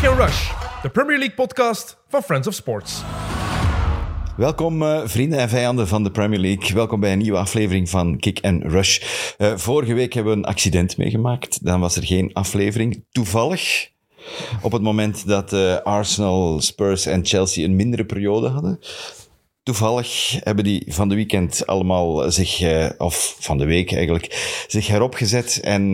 Kick and Rush, de Premier League podcast van Friends of Sports. Welkom uh, vrienden en vijanden van de Premier League. Welkom bij een nieuwe aflevering van Kick and Rush. Uh, vorige week hebben we een accident meegemaakt. Dan was er geen aflevering. Toevallig, op het moment dat uh, Arsenal, Spurs en Chelsea een mindere periode hadden. Toevallig hebben die van de weekend allemaal zich, of van de week eigenlijk, zich heropgezet en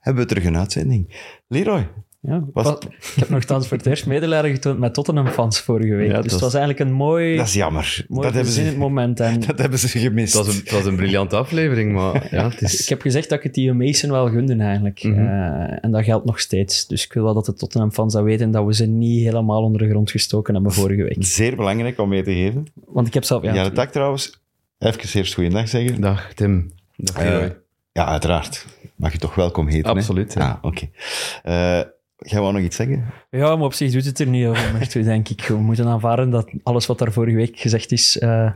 hebben we terug een uitzending. Leroy, ja, was... ik heb nogthans voor het eerst medelijden getoond met Tottenham-fans vorige week. Ja, dus het was eigenlijk een mooi... Dat is jammer. Mooi dat hebben ze, moment. En... Dat hebben ze gemist. Het was een, het was een briljante aflevering, maar ja, het is... Ik heb gezegd dat ik het die Mason wel gunde eigenlijk. Mm -hmm. uh, en dat geldt nog steeds. Dus ik wil wel dat de Tottenham-fans dat weten, dat we ze niet helemaal onder de grond gestoken hebben vorige week. Zeer belangrijk om mee te geven. Want ik heb zelf... Ja, ja de tak trouwens. Even eerst goeiedag zeggen. Dag Tim. Dag uh, Ja, uiteraard. Mag je toch welkom heten, Absoluut. Ah, oké. Okay. Uh, Jij wou nog iets zeggen? Ja, maar op zich doet het er niet over, maar denk ik. We moeten aanvaarden dat alles wat daar vorige week gezegd is, uh,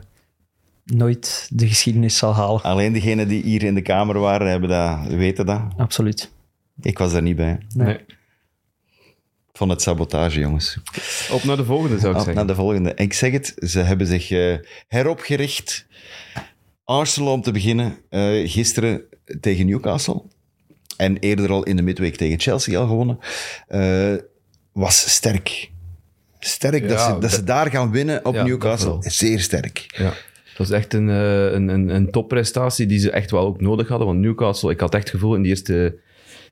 nooit de geschiedenis zal halen. Alleen degenen die hier in de kamer waren, hebben dat, weten dat. Absoluut. Ik was daar niet bij. Nee. nee. Van het sabotage, jongens. Op naar de volgende, zou ik Op zeggen. naar de volgende. Ik zeg het, ze hebben zich uh, heropgericht. Arsenal om te beginnen, uh, gisteren tegen Newcastle en eerder al in de midweek tegen Chelsea al gewonnen, uh, was sterk. Sterk ja, dat, ze, dat, dat, ze daar gaan winnen op ja, Newcastle. Zeer sterk. Ja. Dat was echt een, een, een, een topprestatie die ze echt wel ook nodig hadden. Want Newcastle, ik had echt het gevoel in de eerste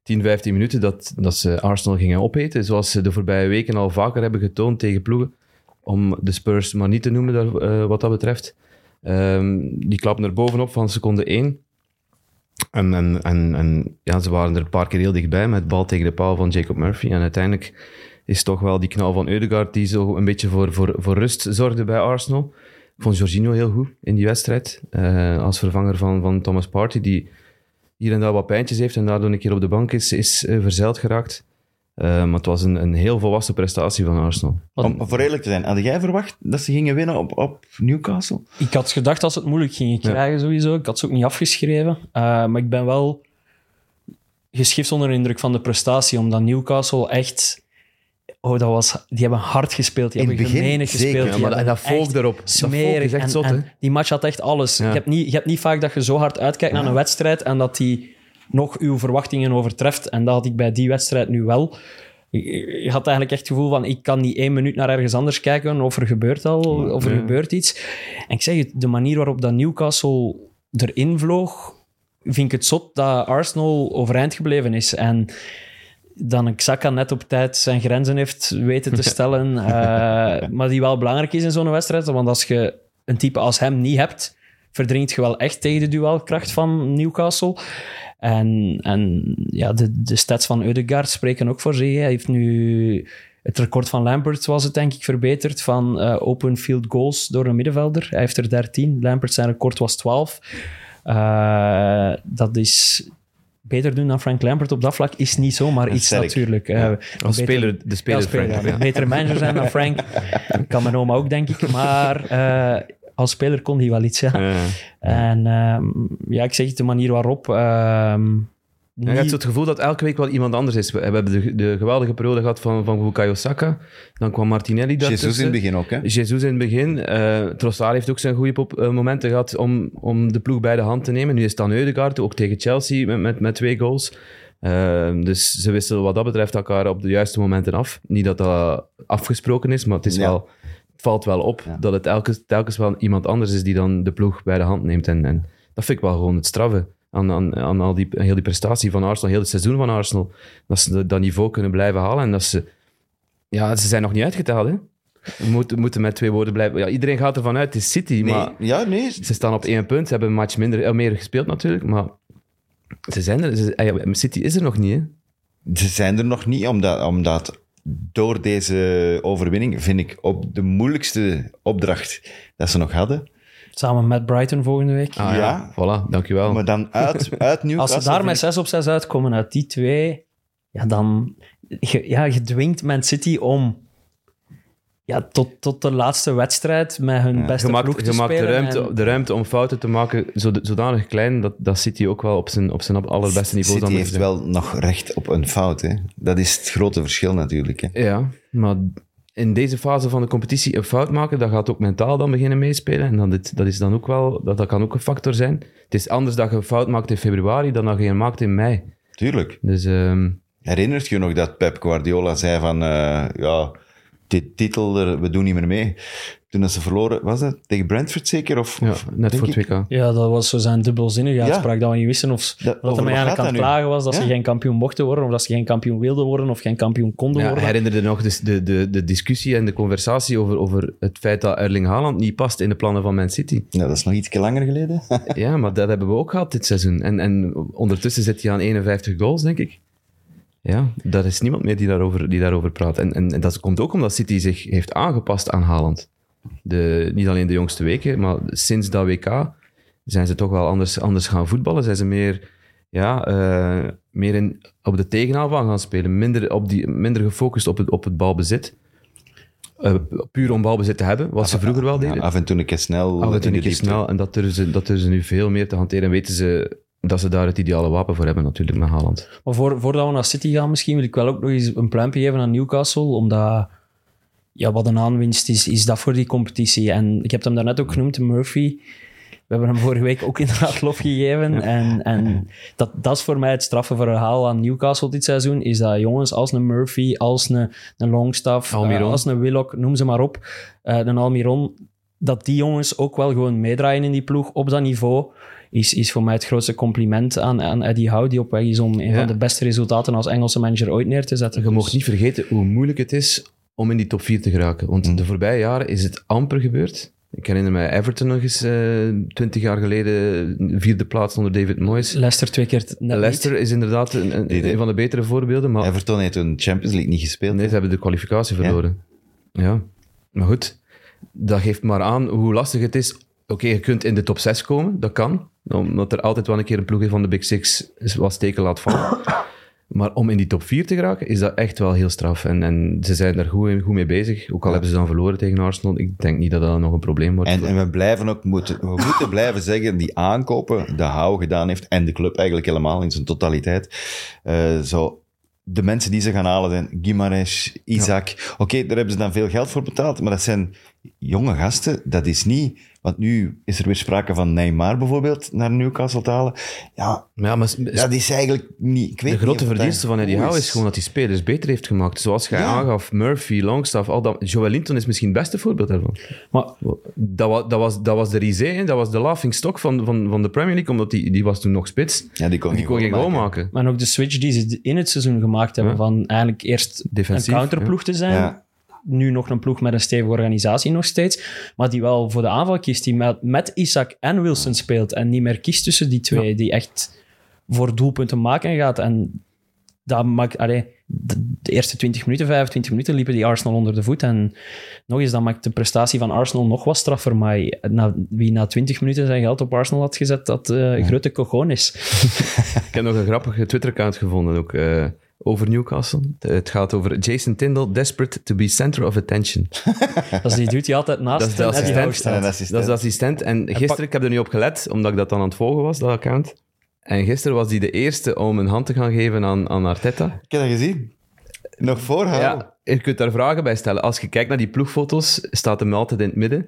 10, 15 minuten dat, dat ze Arsenal gingen opeten. Zoals ze de voorbije weken al vaker hebben getoond tegen ploegen. Om de Spurs maar niet te noemen daar, uh, wat dat betreft. Um, die klappen er bovenop van seconde 1. En, en, en, en ja, ze waren er een paar keer heel dichtbij met bal tegen de paal van Jacob Murphy. En uiteindelijk is toch wel die knal van Eudegaard die zo een beetje voor, voor, voor rust zorgde bij Arsenal. Ik vond Jorginho heel goed in die wedstrijd. Uh, als vervanger van, van Thomas Partey, die hier en daar wat pijntjes heeft en daardoor een keer op de bank is, is uh, verzeild geraakt. Uh, maar het was een, een heel volwassen prestatie van Arsenal. Om voor eerlijk te zijn, had jij verwacht dat ze gingen winnen op, op Newcastle? Ik had gedacht dat ze het moeilijk gingen krijgen ja. sowieso. Ik had ze ook niet afgeschreven. Uh, maar ik ben wel geschift onder de indruk van de prestatie, omdat Newcastle echt... Oh, dat was, die hebben hard gespeeld. Die In hebben gemenig gespeeld. Ja, maar en dat volk erop. Smerig. Dat echt zot, en, en die match had echt alles. Ja. Je, hebt niet, je hebt niet vaak dat je zo hard uitkijkt naar een wedstrijd en dat die nog uw verwachtingen overtreft. En dat had ik bij die wedstrijd nu wel. Je had eigenlijk echt het gevoel van, ik kan niet één minuut naar ergens anders kijken of er gebeurt al, of er Ja. gebeurt iets. En ik zeg het, de manier waarop dat Newcastle erin vloog, vind ik het zot dat Arsenal overeind gebleven is. En dan Xhaka net op tijd zijn grenzen heeft weten te stellen. eh, maar die wel belangrijk is in zo'n wedstrijd. Want als je een type als hem niet hebt, verdringt je wel echt tegen de duelkracht van Newcastle. En, en ja, de, de stats van Eudegaard spreken ook voor zich. Hij heeft nu... Het record van Lampert was het denk ik verbeterd van eh, open field goals door een middenvelder. Hij heeft er 13. Lampert zijn record was 12. Uh, dat is beter doen dan Frank Lampert op dat vlak is niet zomaar iets sterk. natuurlijk. Uh, Als beter- speler, de speler, ja, speler, Frank, ja. ja. Betere manager zijn dan Frank. kan mijn oma ook, denk ik. Maar eh, als speler kon hij wel iets, ja. Ja. En ehm, ja, ik zeg het, de manier waarop... ehm, Ja, je hebt niet- zo het gevoel dat elke week wel iemand anders is. We, hebben de, de geweldige periode gehad van, van Bukayo Saka. Dan kwam Martinelli daartussen. Jesus in het begin ook, hè? Jesus in het begin. eh Trossard heeft ook zijn goede pop- eh, momenten gehad om, om de ploeg bij de hand te nemen. Nu is het dan Eudegaard, ook tegen Chelsea met, met, met twee goals. Eh, dus ze wisselen wat dat betreft elkaar op de juiste momenten af. Niet dat dat afgesproken is, maar het, is Ja. wel, valt wel op Ja. dat het telkens, telkens wel iemand anders is die dan de ploeg bij de hand neemt. En, en dat vind ik wel gewoon het straffe aan, aan, aan al die, heel die prestatie van Arsenal, heel het seizoen van Arsenal. Dat ze dat niveau kunnen blijven halen en dat ze... Ja, ze zijn nog niet uitgeteld, hè. We moeten, moeten met twee woorden blijven... Ja, iedereen gaat ervan uit, het is City, Nee, maar ja, nee. ze staan op één punt. Ze hebben een match minder, eh, meer gespeeld natuurlijk, maar ze zijn er. Ze, eh, City is er nog niet, hè. Ze zijn er nog niet, omdat, omdat door deze overwinning, vind ik, op de moeilijkste opdracht dat ze nog hadden. Samen met Brighton volgende week. Ah, Ja. Voilà, dankjewel. Maar dan uit, uit Newcastle... Als ze daar met vind 6 op 6 uitkomen uit die twee, ja, dan... Je, ja, je dwingt Man City om ja, tot, tot de laatste wedstrijd met hun beste maakt, ploeg te je maakt de, ruimte, en- de ruimte om fouten te maken zoda- zodanig klein dat, dat City ook wel op zijn, op zijn allerbeste niveau City dan heeft wel nog recht op een fout. Hè. Dat is het grote verschil natuurlijk. Hè. Ja, maar in deze fase van de competitie een fout maken, dat gaat ook mentaal dan beginnen meespelen. En dan dit, dat, is dan ook wel, dat, dat kan ook een factor zijn. Het is anders dat je een fout maakt in februari dan dat je een maakt in mei. Tuurlijk. Dus ehm, Herinnert je nog dat Pep Guardiola zei van... eh, ja, dit titel, we doen niet meer mee. Toen dat ze verloren, was dat tegen Brentford zeker? Of, ja, of- net voor het? WK. Ja, dat was zo zijn dubbelzinnige Ja. uitspraak, dat we niet wisten of Dat- dat, wat eigenlijk aan het klagen was dat Ja. ze geen kampioen mochten worden, of dat ze geen kampioen wilden worden, of geen kampioen konden Ja, worden. herinnerde nog dus de, de, de discussie en de conversatie over, over het feit dat Erling Haaland niet past in de plannen van Man City. Ja, dat is nog iets langer geleden. Ja, maar dat hebben we ook gehad dit seizoen. En, en ondertussen zit hij aan 51 goals, denk ik. Ja, daar is niemand meer die daarover, die daarover praat. En, en, en dat komt ook omdat City zich heeft aangepast aan Haaland. De, niet alleen de jongste weken, maar sinds dat WK zijn ze toch wel anders, anders gaan voetballen. Zijn ze meer, ja, eh, meer in, op de tegenaanval gaan spelen. Minder, op die, minder gefocust op het, op het balbezit. Eh, puur om balbezit te hebben, wat ze vroeger wel deden. Ja, af en toe een keer snel. Af en toe een keer snel. En dat durven, ze, dat durven ze nu veel meer te hanteren. En weten ze dat ze daar het ideale wapen voor hebben, natuurlijk, met Haaland. Maar voor, voordat we naar City gaan misschien, wil ik wel ook nog eens een pluimpje geven aan Newcastle, omdat ja, wat een aanwinst is, is dat voor die competitie. En ik heb hem daarnet ook genoemd, Murphy. We hebben hem vorige week ook inderdaad lof gegeven. En, en dat, dat is voor mij het straffe verhaal aan Newcastle dit seizoen, is dat jongens als een Murphy, als een, een Longstaff, eh, als een Willock, noem ze maar op, een Almiron, dat die jongens ook wel gewoon meedraaien in die ploeg op dat niveau, is, is voor mij het grootste compliment aan, aan Eddie Howe, die op weg is om een Ja. van de beste resultaten als Engelse manager ooit neer te zetten. Je Dus- mag niet vergeten hoe moeilijk het is om in die top 4 te geraken. Want de voorbije jaren is het amper gebeurd. Ik herinner me Everton nog eens, twintig jaar geleden, vierde plaats onder David Moyes. Leicester twee keer net niet. Leicester is inderdaad een, een van de betere voorbeelden, maar Everton heeft een Champions League niet gespeeld. nee, ze hebben de kwalificatie verloren. Ja. maar goed, dat geeft maar aan hoe lastig het is. Oké, je kunt in de top 6 komen, dat kan. Omdat er altijd wel een keer een ploeg van de Big Six wat steken laat vallen. Maar om in die top 4 te geraken, is dat echt wel heel straf. En, en ze zijn daar goed, goed mee bezig. Ook al hebben ze dan verloren tegen Arsenal. Ik denk niet dat dat nog een probleem wordt. En, en we blijven ook moeten, we moeten blijven zeggen, die aankopen, de Hou gedaan heeft, en de club eigenlijk helemaal in zijn totaliteit. eh, zo, de mensen die ze gaan halen zijn Gimares, Isaac. Oké, daar hebben ze dan veel geld voor betaald, maar dat zijn jonge gasten. Dat is niet, want nu is er weer sprake van Neymar bijvoorbeeld naar Newcastle te halen. Ja, ja, maar dat is eigenlijk niet. Ik weet de grote verdienste van Eddie Howe is gewoon dat hij spelers beter heeft gemaakt. Zoals jij Ja. aangaf, Murphy, Longstaff, al dat. Joel Linton is misschien het beste voorbeeld daarvan. Maar Dat was, dat was, dat was de risée, hè. dat was de laughing stock van, van, van de Premier League, omdat die, die was toen nog spits. Ja, die kon Die geen kon geen goal maken. maken. Maar ook de switch die ze in het seizoen gemaakt hebben, Ja. van eigenlijk eerst Defensief, een counterploeg te zijn, Ja. Nu nog een ploeg met een stevige organisatie nog steeds, maar die wel voor de aanval kiest, die met, met Isaac en Wilson speelt en niet meer kiest tussen die twee, die echt voor doelpunten maken gaat. En dat maakt, allee, de, de eerste 20 minuten, 25 minuten liepen die Arsenal onder de voet. En nog eens, dat maakt de prestatie van Arsenal nog wat straffer. Maar na, wie na 20 minuten zijn geld op Arsenal had gezet, dat eh grote cojones is. Ik heb nog een grappige Twitter-account gevonden ook, eh, over Newcastle. Het gaat over Jason Tyndall, desperate to be center of attention. Dat is die dude die altijd naast Dat is de assistent. Staat. Assistent. Dat is de assistent. En gisteren, ik heb er niet op gelet, omdat ik dat dan aan het volgen was, dat account. En gisteren was hij de eerste om een hand te gaan geven aan, aan Arteta. Ik heb dat gezien. Nog voor. Ja, je kunt daar vragen bij stellen. Als je kijkt naar die ploegfoto's, staat hem altijd in het midden.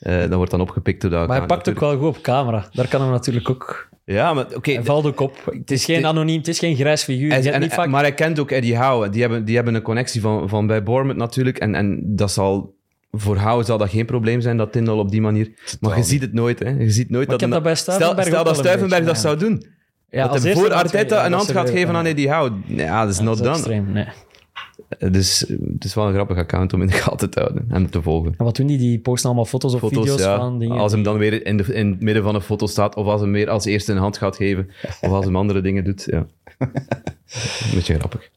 Eh dat wordt dan opgepikt door dat Maar hij pakt ook wel goed op camera. Daar kan hem natuurlijk ook... Ja, maar oké. Hij valt ook op. Het is geen anoniem, het is geen grijs figuur. En- niet vaak... Maar hij kent ook Eddie Howe. Die hebben, die hebben een connectie van, van bij Bournemouth natuurlijk. En, en dat zal, voor Howe zal dat geen probleem zijn, dat Tindal op die manier... Maar je ziet het nooit, hè. Je ziet nooit Maar ik dat... heb dat bij stel, stel dat Stuivenberg dat zou doen. ja, dat als hij voor Arteta een hand gaat geven aan Eddie Howe. Ja, dat is Dat not is done. extreem, nee. Dus het is wel een grappig account om in de gaten te houden en te volgen. En wat doen die? Die posten allemaal foto's of Foto's, video's ja. van dingen. Als hem dan weer in, de, in het midden van een foto staat, of als hem weer als eerste een hand gaat geven, of als hem andere dingen doet. Ja. Een beetje grappig.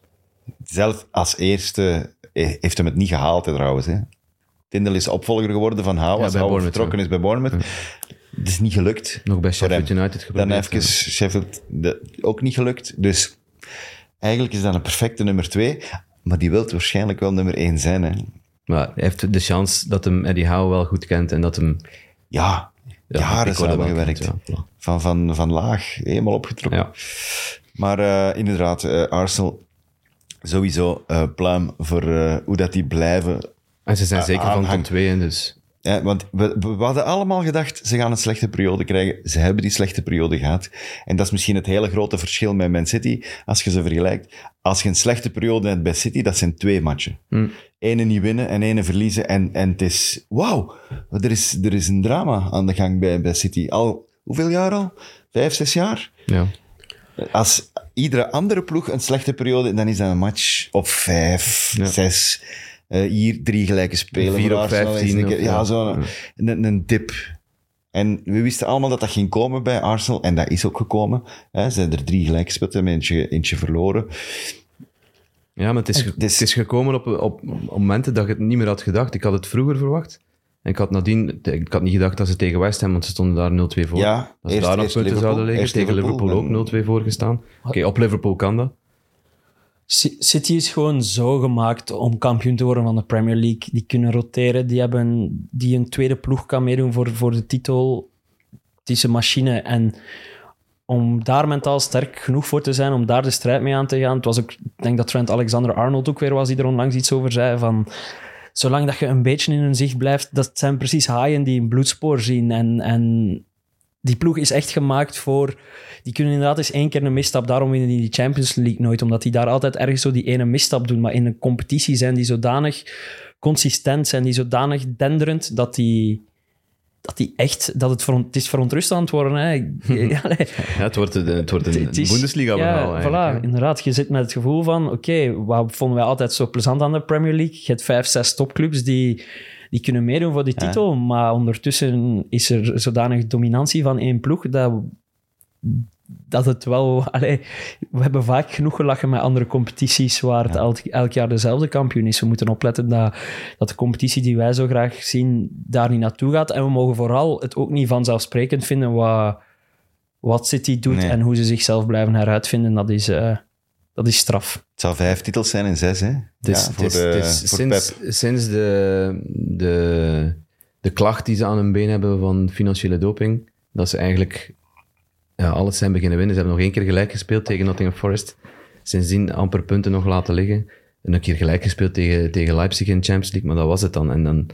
Zelf als eerste eh, heeft hem het niet gehaald, hè, trouwens. Hè. Tindal is opvolger geworden van Hou Ja, vertrokken ja. is bij Bournemouth. Het is niet gelukt. Nog bij Sheffield. United geprobeerd. Dan even Sheffield de, ook niet gelukt. Dus eigenlijk is dat een perfecte nummer twee. Maar die wilt waarschijnlijk wel nummer één zijn. Hè. Maar hij heeft de chance dat hem Eddie Howe wel goed kent en dat hem... Ja, Ja, jaren kent, ja. Voilà. Van, van, van laag, helemaal opgetrokken. Ja. Maar eh, inderdaad, eh, Arsenal, sowieso eh pluim voor hoe dat die blijven. En ze zijn zeker van top 2, dus... Ja, want we, we hadden allemaal gedacht, ze gaan een slechte periode krijgen. Ze hebben die slechte periode gehad. En dat is misschien het hele grote verschil met Man City, als je ze vergelijkt. Als je een slechte periode hebt bij City, dat zijn twee matchen. Ene niet winnen en ene verliezen. En, en het is, wauw, er is, er is een drama aan de gang bij, bij City. Al, hoeveel jaar al? Vijf, zes jaar? Ja. Als iedere andere ploeg een slechte periode, dan is dat een match op vijf, Ja. zes. Eh, hier drie gelijke spelen. Vier op vijftien ja, ja. zo'n een, een dip. En we wisten allemaal dat dat ging komen bij Arsenal. En dat is ook gekomen. Hè. Ze hebben er drie gelijk gespeeld, hebben eentje, eentje verloren. Ja, maar het is, Het is- het is gekomen op, op, op momenten dat ik het niet meer had gedacht. Ik had het vroeger verwacht. En ik had nadien... Ik had niet gedacht dat ze tegen West Ham, want ze stonden daar 0-2 voor. Ja, dat ze eerst- daar nog punten Liverpool, zouden liggen. Tegen Liverpool, Liverpool, en- ook 0-2 voor gestaan. Oké, op Liverpool kan dat. City is gewoon zo gemaakt om kampioen te worden van de Premier League. Die kunnen roteren, die hebben die een tweede ploeg kan meedoen voor, voor de titel. Het is een machine. En om daar mentaal sterk genoeg voor te zijn, om daar de strijd mee aan te gaan. Het was ook, ik denk dat Trent Alexander-Arnold ook weer was, die er onlangs iets over zei. Van, zolang dat je een beetje in hun zicht blijft, dat zijn precies haaien die een bloedspoor zien. En, en die ploeg is echt gemaakt voor... Die kunnen inderdaad eens één keer een misstap. Daarom winnen die die Champions League nooit. Omdat die daar altijd ergens zo die ene misstap doen. Maar in een competitie zijn die zodanig consistent, zijn die zodanig denderend, dat die... Dat die echt... Dat het, het is verontrustend aan het worden. Hè. Ja, nee. Ja, het wordt, het wordt een, Bundesliga-verhaal Ja, voilà, inderdaad. Je zit met het gevoel van, oké, wat vonden wij altijd zo plezant aan de Premier League? Je hebt vijf, zes topclubs die, die kunnen meedoen voor die titel, maar ondertussen is er zodanig dominantie van één ploeg dat, dat het wel... Allee, we hebben vaak genoeg gelachen met andere competities waar het elk, elk jaar dezelfde kampioen is. We moeten opletten dat, dat de competitie die wij zo graag zien daar niet naartoe gaat. En we mogen vooral het ook niet vanzelfsprekend vinden wat, wat City doet Nee. en hoe ze zichzelf blijven heruitvinden. Dat is, eh, dat is straf. Het zou vijf titels zijn in zes, hè? Ja, is voor sinds, Pep. sinds de, de, de klacht die ze aan hun been hebben van financiële doping, dat ze eigenlijk ja, alles zijn beginnen winnen. Ze hebben nog één keer gelijk gespeeld tegen Nottingham Forest. Sindsdien amper punten nog laten liggen. En een keer gelijk gespeeld tegen, tegen Leipzig in de Champions League, maar dat was het dan. En dan,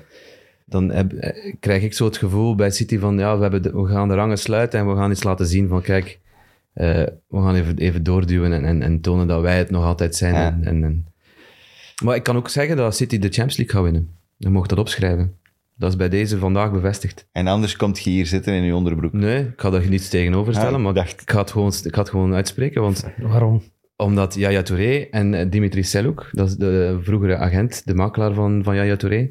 dan heb, eh, krijg ik zo het gevoel bij City van, ja, we, hebben de- we gaan de rangen sluiten en we gaan iets laten zien van, kijk, eh, we gaan even, even doorduwen en, en, en tonen dat wij het nog altijd zijn. Ja. En, en, en- Maar ik kan ook zeggen dat City de Champions League gaat winnen. Je mocht dat opschrijven. Dat is bij deze vandaag bevestigd. En anders komt je hier zitten in je onderbroek. Nee, ik ga daar niets tegenover stellen, Ah, ik maar dacht- ik ga, het gewoon, ik ga het gewoon uitspreken. Want Waarom? omdat Yaya Touré en Dimitri Seluk, dat is de vroegere agent, de makelaar van, van Yaya Touré.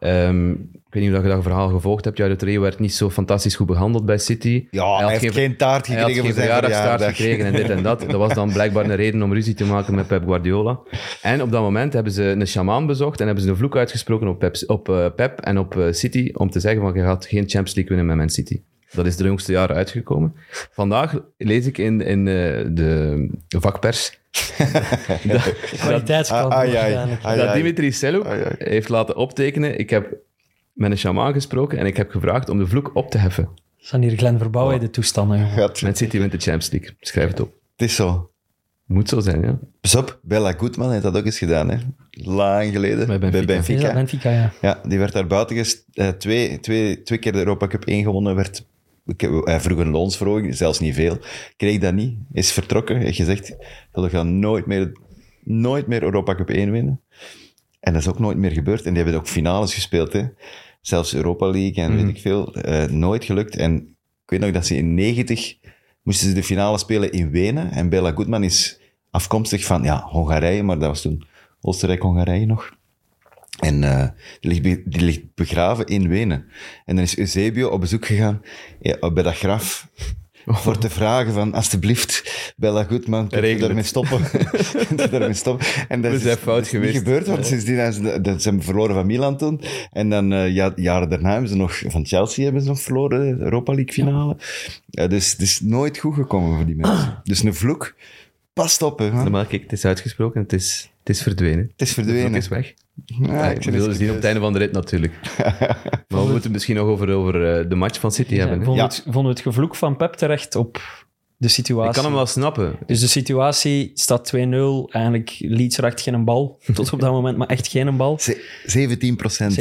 Ehm, ik weet niet of je dat verhaal gevolgd hebt. Yaya Touré werd niet zo fantastisch goed behandeld bij City. Ja, hij heeft geen taart hij had gekregen geen verjaardagstaart verjaardag. gekregen en dit en dat. Dat was dan blijkbaar een reden om ruzie te maken met Pep Guardiola. En op dat moment hebben ze een shamaan bezocht en hebben ze een vloek uitgesproken op Pep, op, eh, Pep en op eh, City om te zeggen van je gaat geen Champions League winnen met Man City. Dat is de jongste jaren uitgekomen. Vandaag lees ik in, in eh, de vakpers Kwaliteitskant. Ah, waarschijnlijk. Ai, dat. Dimitri ai. heeft laten optekenen. Ik heb met een shamaan gesproken en ik heb gevraagd om de vloek op te heffen. zijn hier Glenn Verbouwen de toestanden. Gat. Man City wint de Champions League. Schrijf het op. Het is zo. Moet zo zijn, ja. Pas op, Bella Goodman heeft dat ook eens gedaan, hè. Lang geleden. Bij Benfica. Benfica, ja. Ja, die werd daar buiten ges... eh, twee, twee, twee keer de Europa Cup 1 gewonnen. Werd, ik heb, hij vroeg een loonsverhoging, zelfs niet veel. Kreeg dat niet. Is vertrokken. Heeft gezegd dat we gaan nooit meer, nooit meer Europa Cup 1 winnen. En dat is ook nooit meer gebeurd. En die hebben ook finales gespeeld, hè. Zelfs Europa League en weet ik veel. Eh, nooit gelukt. En ik weet nog dat ze in 90 moesten ze de finale spelen in Wenen. En Bela Goodman is afkomstig van ja, Hongarije, maar dat was toen Oostenrijk-Hongarije nog. En eh, die, ligt die ligt begraven in Wenen. En dan is Eusebio op bezoek gegaan ja, bij dat graf. Voor te vragen van, alsjeblieft, Bella Goodman, kun je daarmee het. stoppen? Daarmee stoppen? En dat We is, zijn fout dat is geweest. niet gebeurd, want sindsdien hebben ze, dat, hebben verloren van Milan toen. En dan, eh, ja, jaren daarna hebben ze nog, van Chelsea hebben ze nog verloren, de Europa League finale. Ja, dus het is nooit goed gekomen voor die mensen. Dus een vloek, past op, hè. man. Kijk, het is uitgesproken, het is, het is verdwenen. Het is verdwenen. is weg. Ja, ik zullen eens zien op het einde van de rit natuurlijk. maar we moeten het misschien nog over, over eh, de match van City hebben. vonden, Ja. we het, vonden we het gevloek van Pep terecht op de situatie? Ik kan hem wel snappen. Dus de situatie staat 2-0. Eigenlijk Leeds raakt geen bal tot op dat moment, maar echt geen bal. Ze- 17 procent.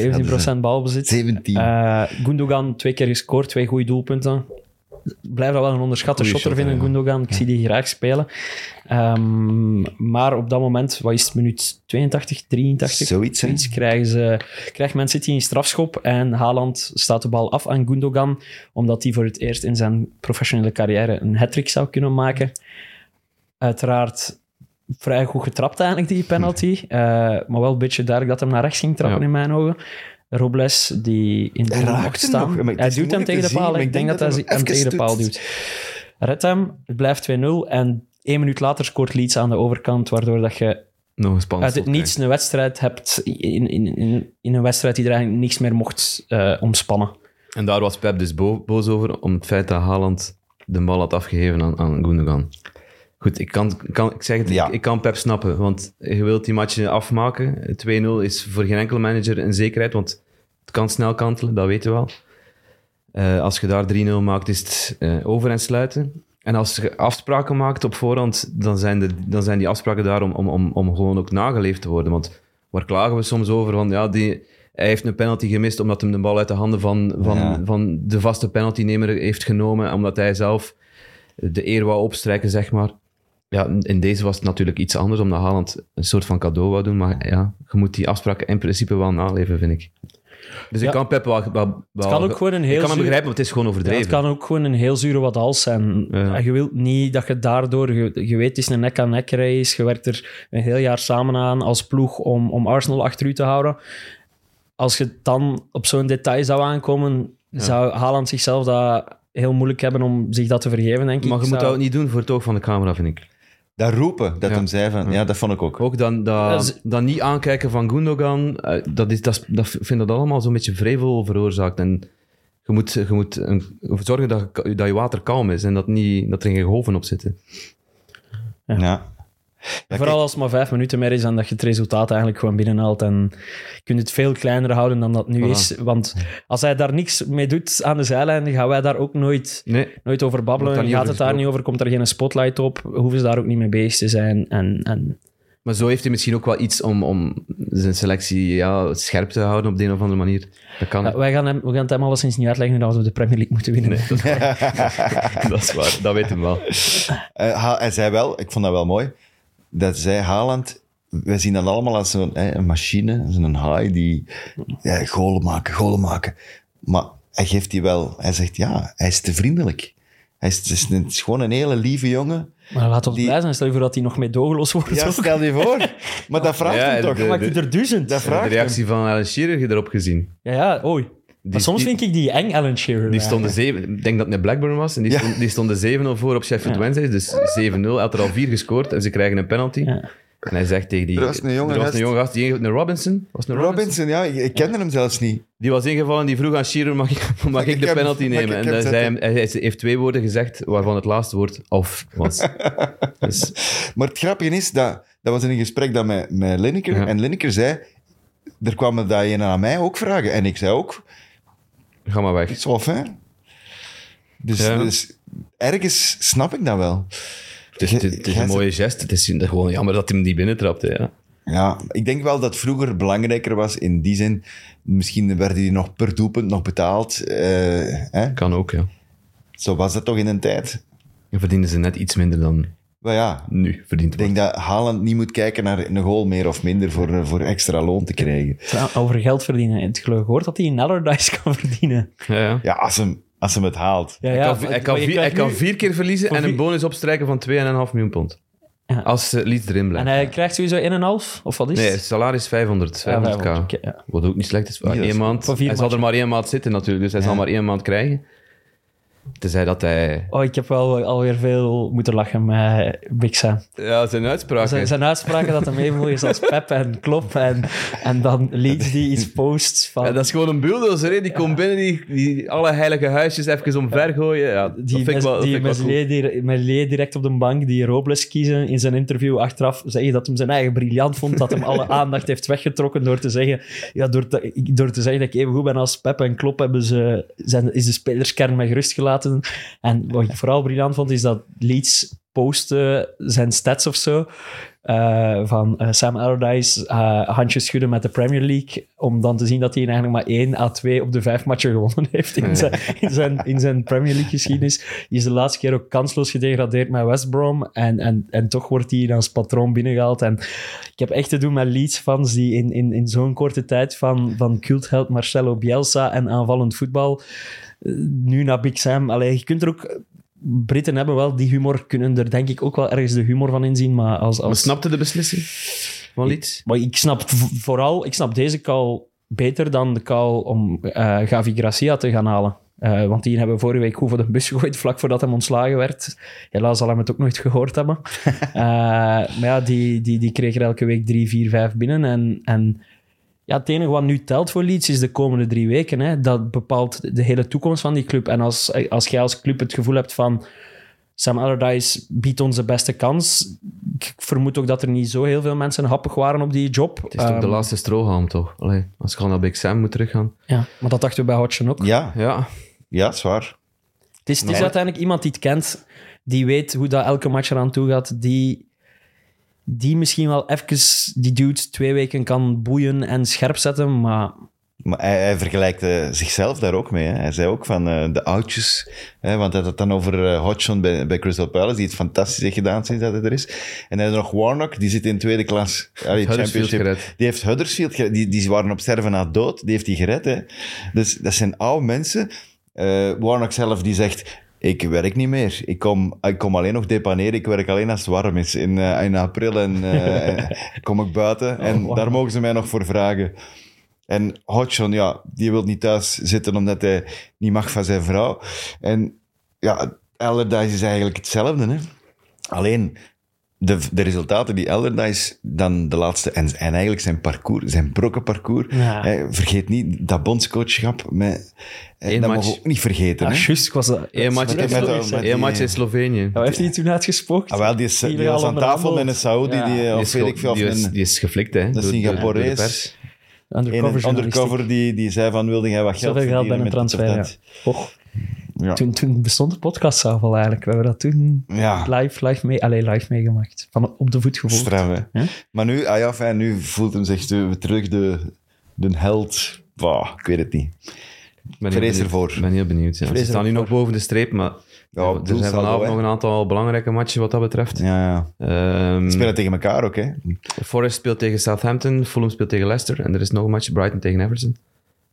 17% balbezit. 17. Eh Gundogan twee keer gescoord, twee goede doelpunten. Blijf dat wel een onderschatte Goeie shotter vinden, ja. Gundogan. Ik zie die graag spelen. Ehm, maar op dat moment, wat is het, minuut 82, 83? Zoiets, krijgen ze, krijgt Man City een strafschop en Haaland staat de bal af aan Gundogan, omdat hij voor het eerst in zijn professionele carrière een hat zou kunnen maken. Uiteraard vrij goed getrapt eigenlijk, die penalty. Eh, maar wel een beetje duidelijk dat hem naar rechts ging trappen Ja. in mijn ogen. Robles, die in de staan. nog, maar het Hij duwt hem tegen te de paal. Ik denk dat hij hem tegen de paal duwt. Redt hem, het blijft 2-0 en één minuut later scoort Leeds aan de overkant, waardoor dat je Nog uit het niets een wedstrijd hebt, in, in, in, in een wedstrijd die er eigenlijk niks meer mocht eh, omspannen. En daar was Pep dus bo- boos over, om het feit dat Haaland de bal had afgegeven aan, aan Gundogan. Goed, ik, kan, kan, ik zeg het, Ja. ik, ik kan Pep snappen, want je wilt die match afmaken. 2-0 is voor geen enkele manager een zekerheid, want het kan snel kantelen, dat weten we wel. Eh, als je daar 3-0 maakt, is het eh, over en sluiten. En als je afspraken maakt op voorhand, dan zijn, de, dan zijn die afspraken daar om, om, om, om gewoon ook nageleefd te worden. Want waar klagen we soms over? Van, ja, die, hij heeft een penalty gemist omdat hem de bal uit de handen van, van, Ja. van de vaste penaltynemer heeft genomen, omdat hij zelf de eer wou opstrijken, zeg maar. Ja, in deze was het natuurlijk iets anders, omdat Haaland een soort van cadeau wou doen. Maar ja, je moet die afspraken in principe wel naleven, vind ik. Dus Ja. ik kan Pep wel... wel, wel kan ook gewoon een heel Ik kan hem begrijpen, maar het is gewoon Ja, overdreven. het kan ook gewoon een heel zure wat als zijn. Ja. En Je wilt niet dat je daardoor... Je, je weet, het is een nek-aan-nek race. Je werkt er een heel jaar samen aan als ploeg om, om Arsenal achter u te houden. Als je dan op zo'n detail zou aankomen, zou Haaland zichzelf dat heel moeilijk hebben om zich dat te vergeven, denk ik. Maar je moet dat ook niet doen voor het oog van de camera, vind ik. Dat roepen, dat Ja. hem zei van... Ja, dat vond ik ook. Ook dan, dat, dan niet aankijken van Gundogan, eh, dat is, dat, is- dat ik vind dat allemaal zo'n beetje vrevel veroorzaakt. En je moet, je moet een- zorgen dat, je- dat je water kalm is en dat, niet, dat er geen golven op zitten. Ja. Ja, Vooral kijk, als het maar vijf minuten meer is en dat je het resultaat eigenlijk gewoon binnenhaalt. En je kunt het veel kleiner houden dan dat nu Voilà. is. Want als hij daar niks mee doet aan de zijlijn, gaan wij daar ook nooit, Nee, nooit over babbelen. Gaat over het daar niet over, komt er geen spotlight op, hoeven ze daar ook niet mee bezig te zijn. En, en maar zo heeft hij misschien ook wel iets om, om zijn selectie ja, scherp te houden op de een of andere manier. Dat kan. Ja, wij gaan hem, we gaan het hem alleszins niet uitleggen dat we de Premier League moeten winnen. dat is waar, dat weet hem wel. eh, Ha- hij zei wel, ik vond dat wel mooi, dat zei Haaland... Wij zien dat allemaal als zo'n hè, een machine, zo'n haai die ja, golen maken, golen maken. Maar hij geeft die wel... Hij zegt, ja, hij is te vriendelijk. Hij is, het is, een- is gewoon een hele lieve jongen. Maar laat ons Die- blij zijn. Stel je voor dat hij nog mee dogeloos wordt. Ja, ook. stel je voor. Maar dat vraagt Ja, hem toch? de- Maakt hij er duizend? dat De hem. reactie van Alan Shearer heb je erop gezien. Ja, ja, oei. Maar soms die- vind ik die eng, Alan Shearer. Die stonden zeven, ik denk dat het een Blackburn was, en die, Ja. stond, die stonden 7-0 voor op Sheffield Ja. Wednesday, dus 7-0. Hij had er al vier gescoord en ze krijgen een penalty. Ja. En hij zegt tegen die... Er was een jonge was gast. een jonge gast, die, een Robinson? Was een Robinson? Robinson, ja, ik, ik kende hem zelfs niet. Die was ingevallen, die vroeg aan Shearer, mag ik, mag ik ik de penalty mag nemen? ik En dan zei hij heeft twee woorden gezegd, waarvan het laatste woord of was. dus, Maar het grappige is, dat, dat was in een gesprek dat met, met Lineker. Ja. En Lineker zei, er kwamen dat een aan mij ook vragen. En ik zei ook, ga maar weg. it's wel fijn. Dus, Ja. dus ergens snap ik dat wel. Het is, het, is- is een mooie gest, het is gewoon jammer dat hij hem die binnentrapte. Ja. Ja, ik denk wel dat vroeger belangrijker was in die zin. Misschien werden die nog per doelpunt nog betaald. eh, hè? Kan ook, ja. Zo was dat toch in een tijd. Dan verdienen ze net iets minder dan Maar ja, nu verdiend ik denk dat Haaland niet moet kijken naar een goal meer of minder voor, eh, voor extra loon te krijgen. Over geld verdienen. Het geloof gehoord dat hij in Allardyce kan verdienen. Ja, ja. Ja, als hem, als hem het haalt. Ja, Hij kan, hij kan, vier, hij kan vier keer verliezen Voor en een bonus opstrijken van 2,5 miljoen pond. Ja. Als uh, Leeds erin En blijft. hij krijgt sowieso 1,5? Of wat is Nee, het? salaris 500, 500k. Ja, 500, oké, ja. Wat ook niet slecht is. Is Eén maand, voor hij zal er maar één maand zitten natuurlijk, dus hij Ja. zal maar één maand krijgen. Tenzij dat hij... Oh, ik heb wel alweer veel moeten lachen met Big Sam. Ja, zijn uitspraak. Zijn, zijn uitspraken dat hem even mooi is als Pep en Klopp. En, en dan Leeds die iets post van... Ja, dat is gewoon een bulldozer, hè. Die komt binnen, die, die alle heilige huisjes even omver gooien. Ja, dat die vind ik wel, dat die vind ik wel met cool. Lee di- met Lee direct op de bank, die Robles kiezen in zijn interview achteraf, zeggen dat hem zijn eigen briljant vond, dat hem alle aandacht heeft weggetrokken door te zeggen, ja, door te, door te zeggen dat ik even goed ben als Pep en Klopp, hebben ze, zijn, is de spelerskern mij gerust gelaten. En wat ik vooral briljant vond, is dat Leeds postte zijn stats of zo, eh, van eh, Sam Allardyce eh, handjes schudden met de Premier League, om dan te zien dat hij eigenlijk maar 1 à 2 op de vijf matchen gewonnen heeft in, zijn, in, zijn, in zijn Premier League geschiedenis. Die is de laatste keer ook kansloos gedegradeerd met West Brom en, en, en toch wordt hij als patroon binnengehaald. En ik heb echt te doen met Leeds-fans die in, in, in zo'n korte tijd van, van cultheld Marcelo Bielsa en aanvallend voetbal nu naar Big Sam. Allee, je kunt er ook... Britten hebben wel die humor, kunnen er denk ik ook wel ergens de humor van inzien, maar als... Maar als snapte de beslissing van Leeds? maar ik snap vooral, ik snap deze call beter dan de call om eh Gavi Gracia te gaan halen. Eh, want die hebben we vorige week goed voor de bus gegooid, vlak voordat hij ontslagen werd. Helaas zal hij het ook nooit gehoord hebben. Eh, maar ja, die, die, die kreeg er elke week drie, vier, vijf binnen. En, en ja, het enige wat nu telt voor Leeds is de komende drie weken. Hè. Dat bepaalt de hele toekomst van die club. En als, als jij als club het gevoel hebt van... Sam Allardyce biedt ons de beste kans. Ik vermoed ook dat er niet zo heel veel mensen happig waren op die job. Het is toch de Ehm, laatste strohalm, toch? Allee, als ik al naar Big Sam moet teruggaan. Ja, maar dat dachten we bij Hodgson ook. Ja, Ja, ja, zwaar. Het is, het is Nee. uiteindelijk iemand die het kent, die weet hoe dat elke match eraan toe gaat, die, die misschien wel even die dude twee weken kan boeien en scherp zetten, maar Maar hij, hij vergelijkt zichzelf daar ook mee. Hè. Hij zei ook van eh, de oudjes, hè, want hij had het dan over eh, Hodgson bij, bij Crystal Palace, die het fantastisch heeft gedaan sinds dat hij er is. En hij had nog Warnock, die zit in tweede klas. Allee, Championship. gered. Die heeft Huddersfield gered. Die, die waren op sterven na dood. Die heeft hij gered. Hè. Dus dat zijn oude mensen. Eh, Warnock zelf die zegt... Ik werk niet meer. Ik kom, ik kom alleen nog depaneren. Ik werk alleen als het warm is. In, eh, in april en, eh, en kom ik buiten. en wow. daar mogen ze mij nog voor vragen. En Hodgson, ja, die wil niet thuis zitten omdat hij niet mag van zijn vrouw. En ja, Allardyce is eigenlijk hetzelfde. Hè? Alleen de, de resultaten die Allardyce dan de laatste... En, en eigenlijk zijn parcours, zijn brokkenparcours. Ja. Hè, vergeet niet dat bondscoachschap. Met, Eén dat match. mogen we ook niet vergeten. ja, hè? juist, ik was dat... één match, met- in, met- Slo- met één die- match in Slovenië. Ja, heeft hij toen uitgespookt? Ah, wel, die, is, die was aan tafel met een. Saudi, Ja. die, Die of is, weet ik veel, of die is, een, die is geflikt, hè. de Singaporees. pers. Undercover een undercover die, die zei van, wilde jij wat geld Zoveel geld bij verdienen een transfer? Och, Ja. toen, toen bestond de podcast zelf al eigenlijk. We hebben dat toen Ja. live, live, mee, allee, live meegemaakt. Van op de voet gevolgd. Straf, hè. Ja? Maar nu, ah ja, fijn, nu voelt hem zich te- terug de, de held. Bah, ik weet het niet. Ik ben heel Vrees benieuwd. ervoor. Ik ben heel benieuwd. Ja. Ze staan nu nog boven de streep, maar Ja, er zijn vanavond nog een aantal belangrijke matchen wat dat betreft. Ja, ja. Ehm, Spelen tegen elkaar ook, hè. Forest speelt tegen Southampton, Fulham speelt tegen Leicester en er is nog een match, Brighton tegen Everton.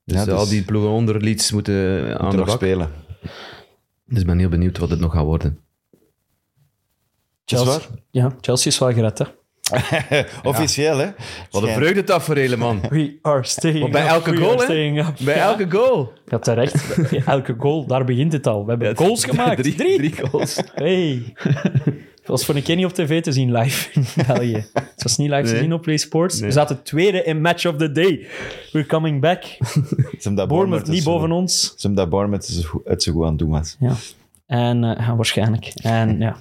Dus, Ja, dus- al die ploegen onder Leeds moeten aan Moeten de nog bak. spelen. Dus ik ben heel benieuwd wat het nog gaat worden. Dat is Chelsea, ja, Chelsea is wel gered, hè. Officieel, hè. Wat een Schijn- vreugdetaferelen, man. We are staying Maar bij up, elke goal, hè? Bij Ja. elke goal. Je had terecht. Elke goal, daar begint het al. We hebben goals gemaakt. Drie, Drie. drie goals. Hey. Het was voor een keer niet op tv te zien live in België. Het was niet live te Nee. zien op Play Sports. We zaten tweede in Match of the Day. We're coming back. Ze hebben dat Bournemouth niet zo- boven ons. Ze hebben dat Bournemouth het zo goed aan het doen was. Ja. En eh, ja, waarschijnlijk. En ja,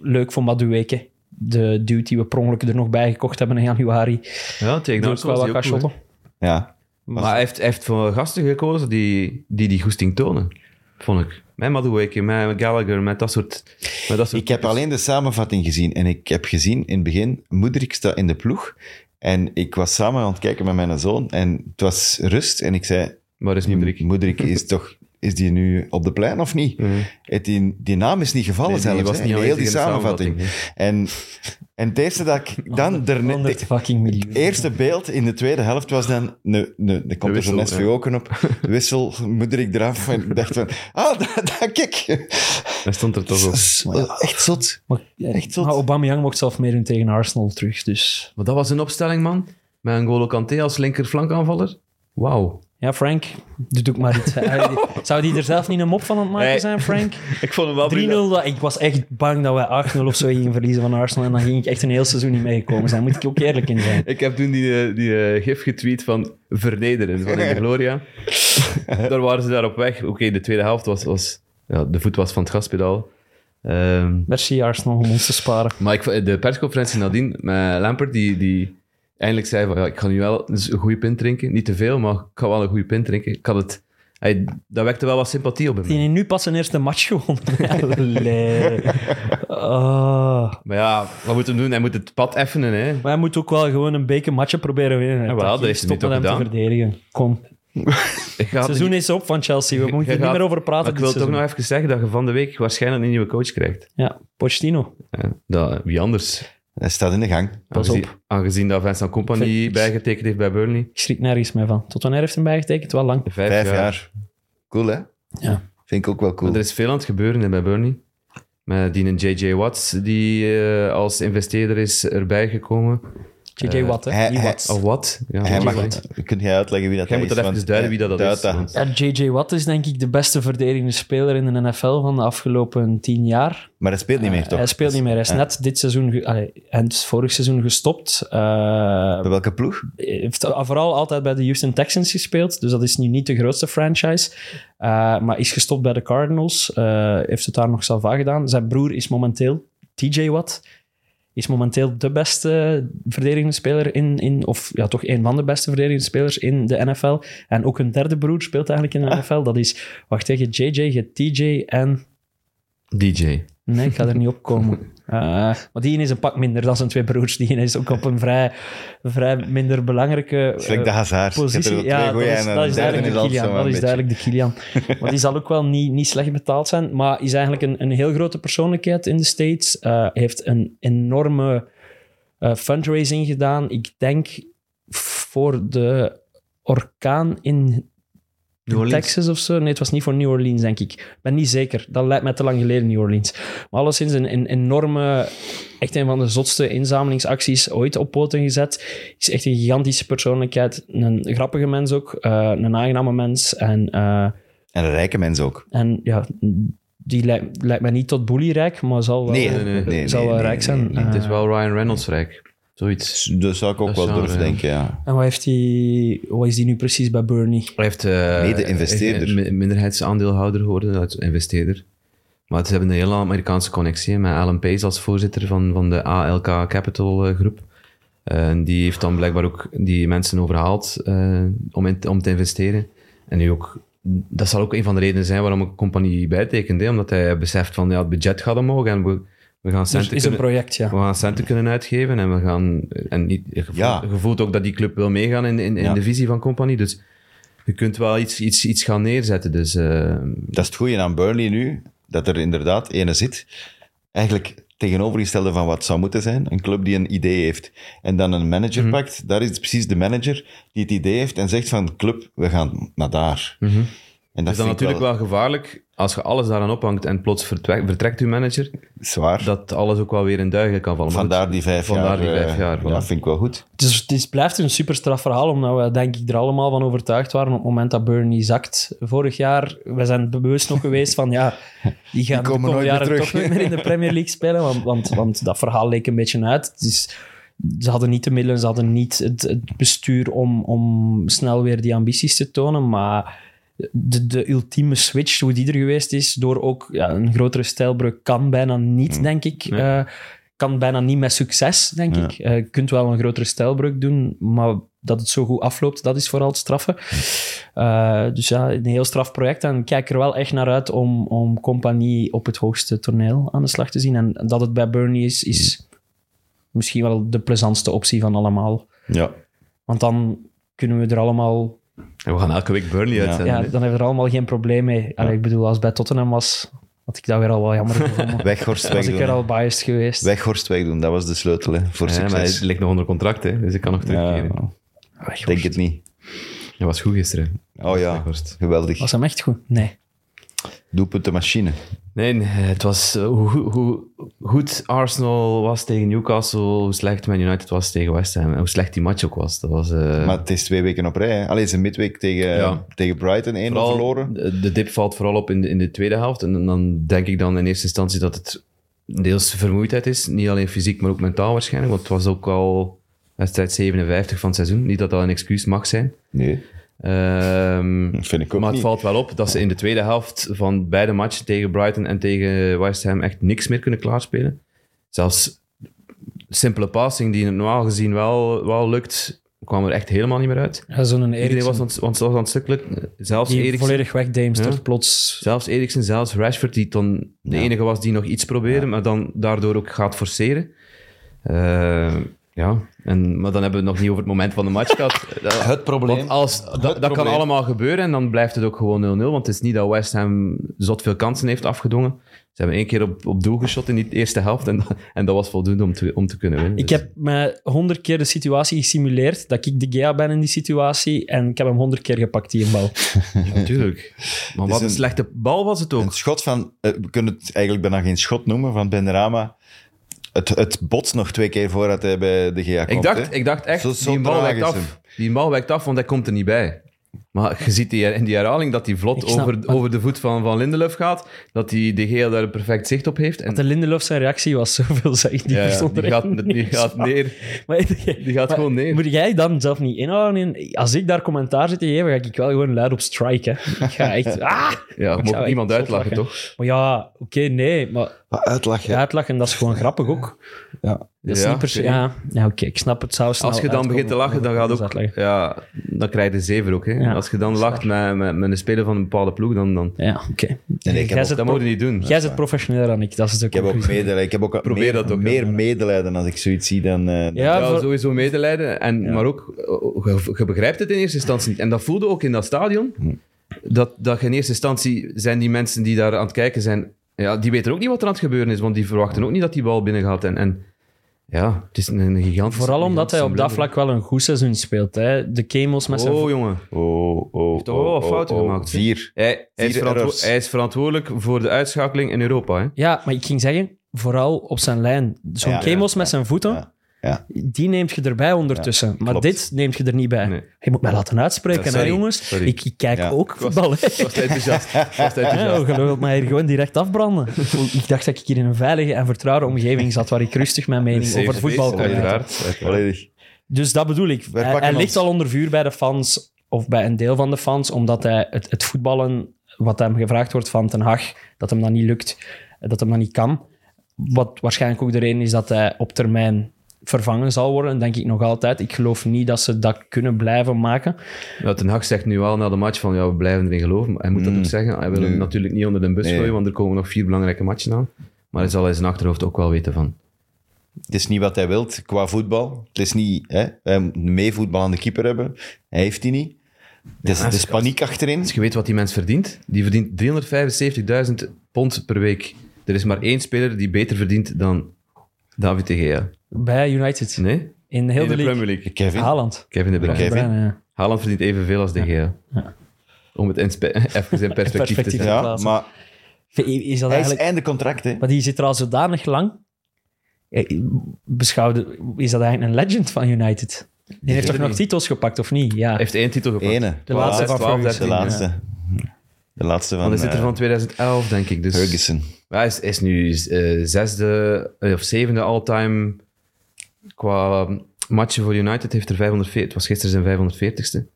leuk voor Madueke. De dude die we per ongeluk er nog bij gekocht hebben in januari. Ja, tegen wel was wat hij. Ja. Maar hij heeft, hij heeft voor gasten gekozen die die, die goesting tonen, vond ik. Met Madueke, met Gallagher, met dat soort... Met dat soort Ik heb types. alleen de samenvatting gezien. En ik heb gezien in het begin, Moederik staat in de ploeg. En ik was samen aan het kijken met mijn zoon. En het was rust. En ik zei, Waar is Moederik? Moederik is toch... Is die nu op de plein of niet? Het die, die naam is niet gevallen Nee, zelfs. was niet in heel die de samenvatting. En, en het eerste dat ik dan... 100 fucking miljoen. eerste beeld in de tweede helft was dan... Ne, ne, er komt er zo'n net ja. ook op. Wissel, Moederik eraf. En ik dacht van... Ah, dat, dat kijk. Hij stond er toch op. Echt zot. Maar, Echt zot. maar Aubameyang mocht zelf meedoen tegen Arsenal terug. Dus Maar dat was een opstelling, man. Met een Golo Kanté als linkerflankaanvaller. Wauw. Ja, Frank, doe ook maar iets. Zou die er zelf niet een mop van aan het maken Nee. zijn, Frank? 3-0, Ik vond hem wel dat- ik was echt bang dat wij 8-0 of zo gingen verliezen van Arsenal. En dan ging ik echt een heel seizoen niet meegekomen zijn. Moet ik ook eerlijk in zijn. Ik heb toen die, eh, die eh, gif getweet van vernederen van de Gloria. daar waren ze daar op weg. Oké, de tweede helft was... was ja, de voet was van het gaspedaal. Ehm, Merci Arsenal om ons te sparen. maar ik, de persconferentie nadien met Lampert, die, die eindelijk zei van... Ja, ik ga nu wel een goede pint drinken. Niet te veel, maar ik ga wel een goede pint drinken. Ik had het... Hij, dat wekte wel wat sympathie op hem. Die nu pas zijn eerste match gewonnen. Oh. Maar ja, wat moet hem doen? Hij moet het pad effenen, hè. Maar hij moet ook wel gewoon een beker matchen proberen winnen. Ja, wel, dat met toch hem te verdedigen. Kom. Het seizoen is op van Chelsea. We moeten er niet meer over praten. Maar ik wil toch nog even zeggen dat je van de week waarschijnlijk een nieuwe coach krijgt. Ja, Pochettino. Ja, dat, wie anders? Hij staat in de gang. Pas aangezien, op. Aangezien dat Vincent Company Vind- bijgetekend heeft bij Burnley. Ik schrik nergens meer van. Tot wanneer heeft hij hem bijgetekend? Wel lang. Vijf, Vijf jaar. jaar. Cool, hè? Ja. Vind ik ook wel cool. Maar er is veel aan het gebeuren hè, bij Burnley. Met die een J.J. Watts, die eh, als investeerder is erbij gekomen. JJ Eh, Watt, hè? Of wat? Ja, Hij mag Watt. het. Kun jij uitleggen wie dat Jij is? moet dat even Want duiden wie dat is, duidt want- Ja, JJ Watt is denk ik de beste verdedigende speler in de NFL van de afgelopen tien jaar. Maar hij speelt niet meer, toch? Hij speelt niet meer. Hij is Ja. net dit seizoen, ge- allee, en vorig seizoen gestopt. Eh, Bij welke ploeg? heeft vooral altijd bij de Houston Texans gespeeld. Dus dat is nu niet de grootste franchise. Uh, maar is gestopt bij de Cardinals. Uh, heeft het daar nog zelf aan gedaan. Zijn broer is momenteel TJ Watt. Is momenteel de beste verdedigende speler in, in... Of ja, toch een van de beste verdedigende spelers in de NFL. En ook een derde broer speelt eigenlijk in de NFL. Dat is... Wacht tegen JJ, je TJ en... DJ. Nee, ik ga er niet op komen. Uh, maar die is een pak minder dan zijn twee broers. Die is ook op een vrij, vrij minder belangrijke de eh, Hazard. positie. Ja, dat is, dat is duidelijk de Kilian. Dat is duidelijk de Kilian. Maar die zal ook wel niet, niet slecht betaald zijn. Maar is eigenlijk een, een heel grote persoonlijkheid in de States. Uh, heeft een enorme uh, fundraising gedaan. Ik denk voor de orkaan in Texas of zo. Nee, het was niet voor New Orleans, denk ik. Ik ben niet zeker. Dat lijkt mij te lang geleden, New Orleans. Maar alleszins een, een enorme, echt een van de zotste inzamelingsacties ooit op poten gezet. Is echt een gigantische persoonlijkheid. Een grappige mens ook. Uh, een aangename mens. En, uh, en een rijke mens ook. En ja, die lijkt, lijkt mij niet tot bully-rijk, maar zal wel, nee, nee, nee, nee, zal wel rijk zijn. Uh, het is wel Ryan Reynolds rijk. Zoiets. Dat zou ik ook wel durven denken, ja. En wat, heeft hij, wat is die nu precies bij Bernie? Hij heeft... Uh, Mede-investeerder. minderheidsaandeelhouder geworden, investeerder. Maar ze hebben een hele Amerikaanse connectie met Alan Pace als voorzitter van, van de ALK Capital uh, groep. En die heeft dan blijkbaar ook die mensen overhaald uh, om, in, om te investeren. En nu ook, dat zal ook een van de redenen zijn waarom een compagnie bijtekent. Hè? Omdat hij beseft van ja, het budget gaat omhoog en we, we gaan centen, dus is kunnen, een project, ja. we gaan centen kunnen uitgeven. En, we gaan, en niet, je, voelt, ja. je voelt ook dat die club wil meegaan in, in, in ja. de visie van compagnie. Dus je kunt wel iets, iets, iets gaan neerzetten. Dus, uh, dat is het goede aan Burnley nu, dat er inderdaad ene zit. Eigenlijk tegenovergestelde van wat zou moeten zijn. Een club die een idee heeft en dan een manager Mhm. mm -hmm. pakt. Daar is het precies de manager die het idee heeft en zegt van club, we gaan naar daar. Mm -hmm. En dat is dan natuurlijk wel... wel... gevaarlijk als je alles daaraan ophangt en plots vertrekt, vertrekt uw manager. Zwaar. Dat alles ook wel weer in duigen kan vallen. Vandaar die vijf Vandaar jaar. Die vijf jaar uh, ja, vind ik wel goed. Het, is, het is, blijft een super straf verhaal, omdat we denk ik er allemaal van overtuigd waren op het moment dat Burnley zakt. Vorig jaar, we zijn bewust nog geweest van ja, die gaan die de komende jaren terug. toch niet meer in de Premier League spelen, want, want, want dat verhaal leek een beetje uit. Het is, ze hadden niet de middelen, ze hadden niet het, het bestuur om, om snel weer die ambities te tonen, maar de, de ultieme switch, hoe die er geweest is, door ook ja, een grotere stijlbreuk, kan bijna niet, denk ik. Nee. Uh, kan bijna niet met succes, denk Ja. ik. Uh, je kunt wel een grotere stijlbreuk doen, maar dat het zo goed afloopt, dat is vooral het straffen. Uh, dus ja, een heel straf project. En ik kijk er wel echt naar uit om, om compagnie op het hoogste toneel aan de slag te zien. En dat het bij Burnley is, is misschien wel de plezantste optie van allemaal. Ja. Want dan kunnen we er allemaal we gaan elke week Burnley Ja. uitzenden. ja, dan hebben we er allemaal geen probleem mee. Allee, ik bedoel, als het bij Tottenham was, had ik dat weer al wel jammer gevonden. Weghorst was ik wegdoen. weer al biased geweest. Weghorst wegdoen, dat was de sleutel hè, voor Ja, maar succes. hij ligt nog onder contract, hè, dus ik kan nog Ja, terugkeren. Weghorst. denk het niet. Hij was goed gisteren. Oh ja, Weghorst. geweldig. Was hem echt goed? Nee. Doelpuntenmachine. Nee, nee, het was... eh, hoe, hoe, goed Arsenal was tegen Newcastle, hoe slecht Man United was tegen West Ham. En hoe slecht die match ook was. Dat was eh, Maar het is twee weken op rij. hè. Allee, ze midweek tegen, Ja. tegen Brighton 1 vooral verloren. De, de dip valt vooral op in de, in de tweede helft. En dan denk ik dan in eerste instantie dat het deels vermoeidheid is. Niet alleen fysiek, maar ook mentaal waarschijnlijk. Want het was ook al wedstrijd 57 van het seizoen. Niet dat dat een excuus mag zijn. Nee, Ehm, dat vind ik ook maar het niet. valt wel op dat ze in de tweede helft van beide matchen tegen Brighton en tegen West Ham echt niks meer kunnen klaarspelen. Zelfs simpele passing die normaal gezien wel, wel lukt, kwam er echt helemaal niet meer uit. Ja, Zo'n Iedereen Eriksen was aan, het- was aan het sukkelen. Zelfs die Eriksen, volledig wegdeemstert Ja. plots. zelfs Eriksen, zelfs Rashford, die dan de Ja. enige was die nog iets probeerde, maar dan daardoor ook gaat forceren. Eh, ja, en, maar dan hebben we het nog niet over het moment van de match gehad. Dat- Het probleem. want als, dat, dat kan allemaal gebeuren en dan blijft het ook gewoon 0-0. Want het is niet dat West Ham zot veel kansen heeft afgedwongen. Ze hebben één keer op, op doel geschot in die eerste helft en, dat- en dat was voldoende om te, om te kunnen winnen. Ik Dus- heb me honderd keer de situatie gesimuleerd, dat ik de Gea ben in die situatie, en ik heb hem honderd keer gepakt, die een bal. Natuurlijk. Maar wat een- een slechte bal was het Een ook. schot van, eh, we kunnen het eigenlijk bijna geen schot noemen, van Benrama. Het, het botst nog twee keer voordat hij bij de GA komt. Ik dacht, hè. ik dacht echt, Zo- zo die bal wijkt af. Die bal wijkt af, want hij komt er niet bij. Maar je ziet die, in die herhaling dat hij vlot snap, over, maar- over de voet van, van Lindelöf gaat. Dat die De Gea daar perfect zicht op heeft. En De Lindelof zijn reactie was zoveel zeg die ja, ja, verstond die, er gaat, die gaat neer. Maar, Die gaat maar gewoon neer. Moet jij dan zelf niet inhouden? In, als ik daar commentaar zit te geven, ga ik wel gewoon luid op strike. Hè. Ik ga echt... Ah! Ja, Ik mocht niemand uitlachen, lachen. toch? Maar ja, oké, nee. Maar Wat uitlachen. ja, uitlachen, dat is gewoon grappig ook. Ja. Dat is Ja, niet per se... oké. Ja, ja oké, ik snap het. Snel Als je dan begint te lachen, dan gaat Dat ook... Ja, dan krijg je de zever ook. Hè. Ja, Als je dan dat lacht met, met, met een speler van een bepaalde ploeg, dan... dan Ja, oké. En ik heb Jij ook- zit dat moet je niet doen. Jij zit professioneler dan ik, dat is Ik heb ook medelijden. Ik heb ook Probeer meer, dat ook, meer ja. medelijden als ik zoiets zie dan... eh, dan- Ja, voor- sowieso medelijden. En, Maar ook, eh, je, je begrijpt het in eerste instantie niet. En dat voelde ook in dat stadion. Dat, dat je in eerste instantie zijn die mensen die daar aan het kijken zijn, ja, die weten ook niet wat er aan het gebeuren is, want die verwachten ook niet dat die bal binnen gaat. En, en ja, het is een, een gigantische... Vooral omdat hij op dat vlak wel een goed seizoen speelt. Hè. De Kemos met zijn... Oh, jongen. Oh, oh, heeft toch wel wat oh, fouten oh, gemaakt? Vier. Hij, hij, is Vier verantwo- errors. hij is verantwoordelijk voor de uitschakeling in Europa. Hè? Ja, maar ik ging zeggen, vooral op zijn lijn. Zo'n Ja, Kemos ja, met zijn voeten, ja, die neemt je erbij ondertussen. maar klopt. dit neemt je er niet bij. Nee. Je moet mij laten uitspreken, Ja, hè, jongens. Sorry. Ik, ik kijk Ja. ook voetbal. Ik was te enthousiast. Ik was enthousiast. mij hier gewoon direct afbranden. ik dacht dat ik hier in een veilige en vertrouwde omgeving zat, waar ik rustig mijn mening over voetbal kon uiten. Dus dat bedoel ik. Hij, ligt al onder vuur bij de fans, of bij een deel van de fans, omdat hij het, het voetballen, wat hem gevraagd wordt van Ten Hag, dat hem dat niet lukt, dat hem dat niet kan. Wat waarschijnlijk ook de reden is dat hij op termijn vervangen zal worden, denk ik nog altijd. Ik geloof niet dat ze dat kunnen blijven maken. Ja, Ten Hag zegt nu wel na de match van ja, we blijven erin geloven. Maar hij moet dat Mm. ook zeggen. Hij wil hem natuurlijk niet onder de bus Nee. gooien, want er komen nog vier belangrijke matchen aan. Maar hij zal in zijn achterhoofd ook wel weten van. Het is niet wat hij wilt qua voetbal. Het is niet... Hè, hij moet mee voetbal aan de keeper hebben. Hij heeft die niet. Het is, Ja, het is paniek achterin. Als je weet wat die mens verdient, die verdient 375.000 pond per week. Er is maar één speler die beter verdient dan David de Gea. Bij United. Nee? In heel in de. Premier League. Kevin. Haaland. Kevin de Bruyne. Kevin. Bruyne, ja. Haaland verdient evenveel als de Gea. Om het even in perspectief te zetten. Ja, plaatsen. maar Is dat hij is eigenlijk... einde contract, hè. Maar die zit er al zodanig lang. Beschouwde, is dat eigenlijk een legend van United? Die heeft toch nog titels gepakt, of niet? Ja. Hij heeft één titel gepakt. Ene. De laatste van 12, Ferguson. De 13, laatste. De laatste van, Want hij zit er eh, van 2011, denk ik. Dus Ferguson. Hij is, is nu eh, zesde eh, of zevende all-time qua matchen voor United. Heeft er 540, het was gisteren zijn 540ste.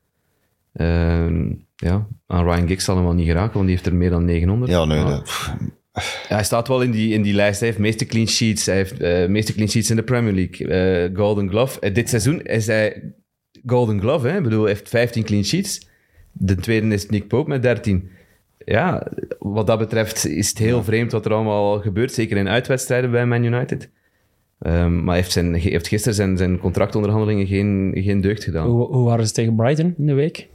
Ehm, ja, aan Ryan Giggs zal hem wel niet geraken, want die heeft er meer dan 900. Ja, nee, Maar- dat- pff, Ja, hij staat wel in die, in die lijst. Hij heeft meeste clean sheets. Hij heeft eh meeste clean sheets in de Premier League. Eh, Golden Glove. Eh, dit seizoen is hij Golden Glove. Hè? Ik bedoel, hij heeft 15 clean sheets. De tweede is Nick Pope met 13. Ja, wat dat betreft is het heel vreemd wat er allemaal gebeurt. Zeker in uitwedstrijden bij Man United. Ehm, maar heeft, zijn, heeft gisteren zijn, zijn contractonderhandelingen geen, geen deugd gedaan. Hoe, hoe waren ze tegen Brighton in de week?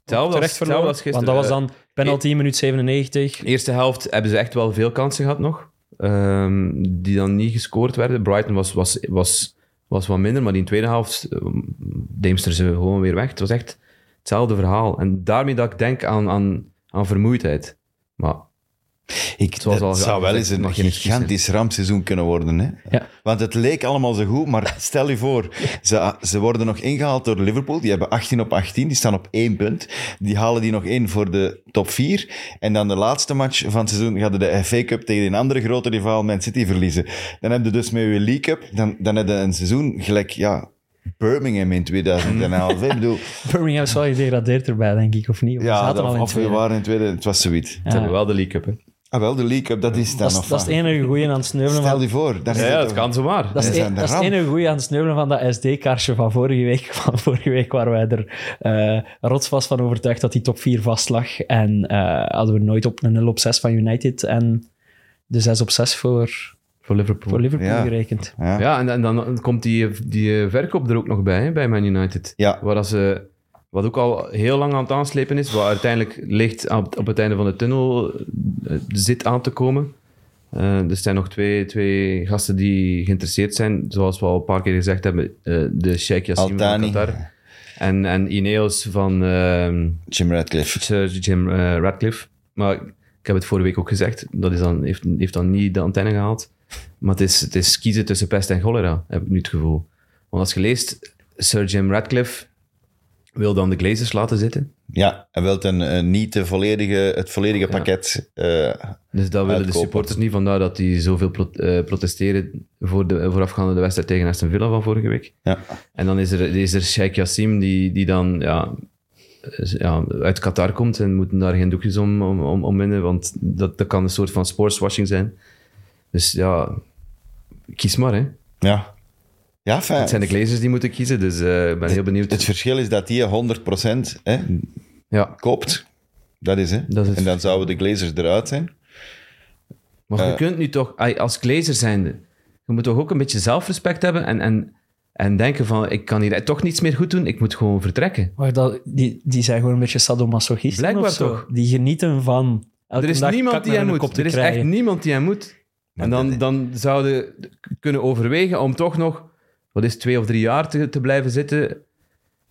Hetzelfde als, verloren? als gisteren. Want dat was Eh, dan penalty, minuut 97. eerste helft hebben ze echt wel veel kansen gehad nog. ehm, die dan niet gescoord werden. Brighton was, was, was, was wat minder, maar die in de tweede helft um, deemster ze gewoon weer weg. Het was echt hetzelfde verhaal. En daarmee dat ik denk aan, aan, aan vermoeidheid. Maar Ik, Zoals dat al zou wel eens een gigantisch rampseizoen kunnen worden. Hè? Ja. Want het leek allemaal zo goed, maar stel je voor, ze, ze worden nog ingehaald door Liverpool. Die hebben 18 op 18, die staan op één punt. Die halen die nog in voor de top 4. En dan de laatste match van het seizoen gaan de FA Cup tegen een andere grote rivaal, Man City, verliezen. Dan heb je dus met je League Cup, dan, dan heb je een seizoen gelijk, ja, Birmingham in 2011. hè. Ik bedoel, Birmingham is wel gedegradeerd erbij, denk ik, of niet? Of we ja, zaten dat, al in of we waren in tweede, het was zoiets. Ze hebben wel de League Cup, hè. Ah, wel, de League Cup, dat is dan Dat is, nog dat is het enige goeie aan het sneuvelen Stel je voor. Daar Ja, ja, dat kan zomaar. Dat is, Dat dat is het enige goeie aan het sneuvelen van dat SD-kaartje van vorige week. Van vorige week waren wij er eh rotsvast van overtuigd dat die top 4 vast lag. En eh, hadden we nooit op een 0 op 6 van United. En de 6 op 6 voor, Voor Liverpool. voor Liverpool Ja. gerekend. Ja. Ja, en, en dan komt die, die verkoop er ook nog bij, hè, bij Man United. Ja. Waar dat ze, wat ook al heel lang aan het aanslepen is, wat uiteindelijk licht op, op het einde van de tunnel eh, zit aan te komen. Eh, er zijn nog twee, twee gasten die geïnteresseerd zijn. Zoals we al een paar keer gezegd hebben, eh, de Sheikh Yassim van. Qatar. En, en Ineos van ehm, Jim Radcliffe. Sir Jim Radcliffe. Maar ik heb het vorige week ook gezegd. Dat is dan, heeft, heeft dan niet de antenne gehaald. Maar het is, het is kiezen tussen pest en cholera, heb ik nu het gevoel. Want als je leest, Sir Jim Radcliffe wil dan de Glazers laten zitten. Ja, hij wil een, eh, niet de volledige, het volledige pakket. eh, Dus dat willen de supporters niet, vandaar dat die zoveel pro- eh, protesteren voor de voorafgaande de wedstrijd tegen Aston Villa van vorige week. ja. En dan is er, is er Sheikh Yassim, die, die dan ja, ja, uit Qatar komt en moeten daar geen doekjes om, om, om, om winnen, want dat, dat kan een soort van sportswashing zijn. Dus ja, kies maar. Hè. ja. Ja, fijn. Het zijn de Glazers die moeten kiezen, dus eh, ik ben heel benieuwd. Het verschil is dat die 100% hè, ja, koopt. Dat is, hè. Dat is het en dan zouden de Glazers eruit zijn. maar je Eh. kunt nu toch, als Glazer zijnde, je moet toch ook een beetje zelfrespect hebben en, en, en denken van, ik kan hier toch niets meer goed doen, ik moet gewoon vertrekken. Maar dat, die, die zijn gewoon een beetje sadomasochisten Blijkbaar of zo. toch? Die genieten van... elke Er is dag niemand die hem moet. Er is krijgen. echt niemand die hem moet. En dan, dan zouden kunnen overwegen om toch nog, wat is twee of drie jaar te, te blijven zitten.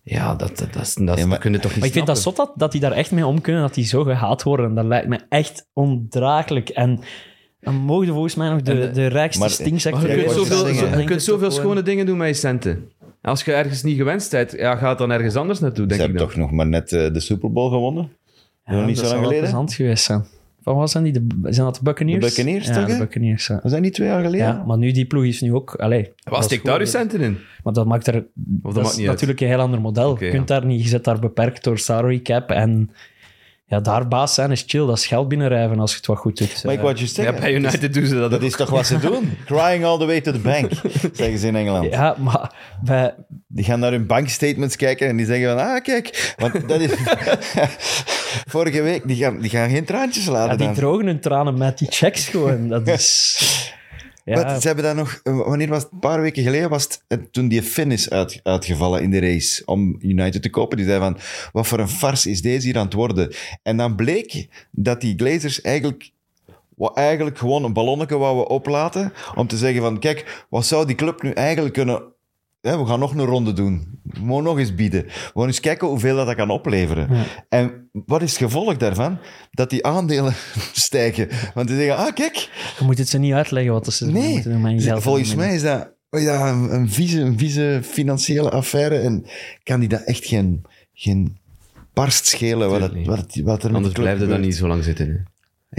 Ja, dat, dat, dat, is- dat, Ja, maar- dat kun je toch niet Maar ik vind dat zot dat, dat die daar echt mee om kunnen, dat die zo gehaat worden. Dat lijkt me echt ondraaglijk. En dan mogen volgens mij nog de, de rijkste maar- stinksector... Maar je kunt zoveel, zo- je kunt zoveel schone dingen doen met je centen. Als je ergens niet gewenst bent, ja, ga dan ergens anders naartoe, Ze denk ik hebben dan. toch nog maar net eh, de Super Bowl gewonnen. nog niet zo lang geleden. plezant geweest zijn. Wat zijn die? De, zijn dat de Buccaneers? De Buccaneers, ja, toch, de? Buccaneers, ja. Was dat niet twee jaar geleden? Ja, maar nu die ploeg is nu ook... Allee, Wat dat steekt daar gewoon- centen in? Maar dat maakt er... dat, maakt is niet uit. natuurlijk een heel ander model. Je kunt daar niet... Je zit daar beperkt door salary cap en... Ja, daar baas zijn is chill. Dat is geld binnenrijven als je het wat goed doet. Maar ik wou je Ja, zeggen, bij United doen ze dat dat ook. is toch wat ze doen? Crying all the way to the bank, zeggen ze in Engeland. ja, maar bij, Die gaan naar hun bankstatements kijken en die zeggen van, ah, kijk, want dat is... Vorige week, die gaan, die gaan geen traantjes ja, laten die dan. drogen hun tranen met die checks gewoon. Dat is... Ze hebben dat nog, eh, wanneer was? Een paar weken geleden was het, eh, toen die Finn is uit, uitgevallen in de race om United te kopen. Die zei van, wat voor een farce is deze hier aan het worden? En dan bleek dat die Glazers eigenlijk, wat eigenlijk gewoon een ballonnetje wouden oplaten om te zeggen van, kijk, wat zou die club nu eigenlijk kunnen... hè, we gaan nog een ronde doen. We moeten nog eens bieden. We gaan eens kijken hoeveel dat, dat kan opleveren. En wat is het gevolg daarvan? Dat die aandelen stijgen. Want die zeggen, ah, kijk, je moet het ze niet uitleggen wat ze Nee, moeten doen met je geld. volgens mij is dat oh ja, een, een, vieze, een vieze financiële affaire en kan die dat echt geen, geen barst schelen wat, het, wat, het- wat er Anders die club blijf je dan niet zo lang zitten. Hè.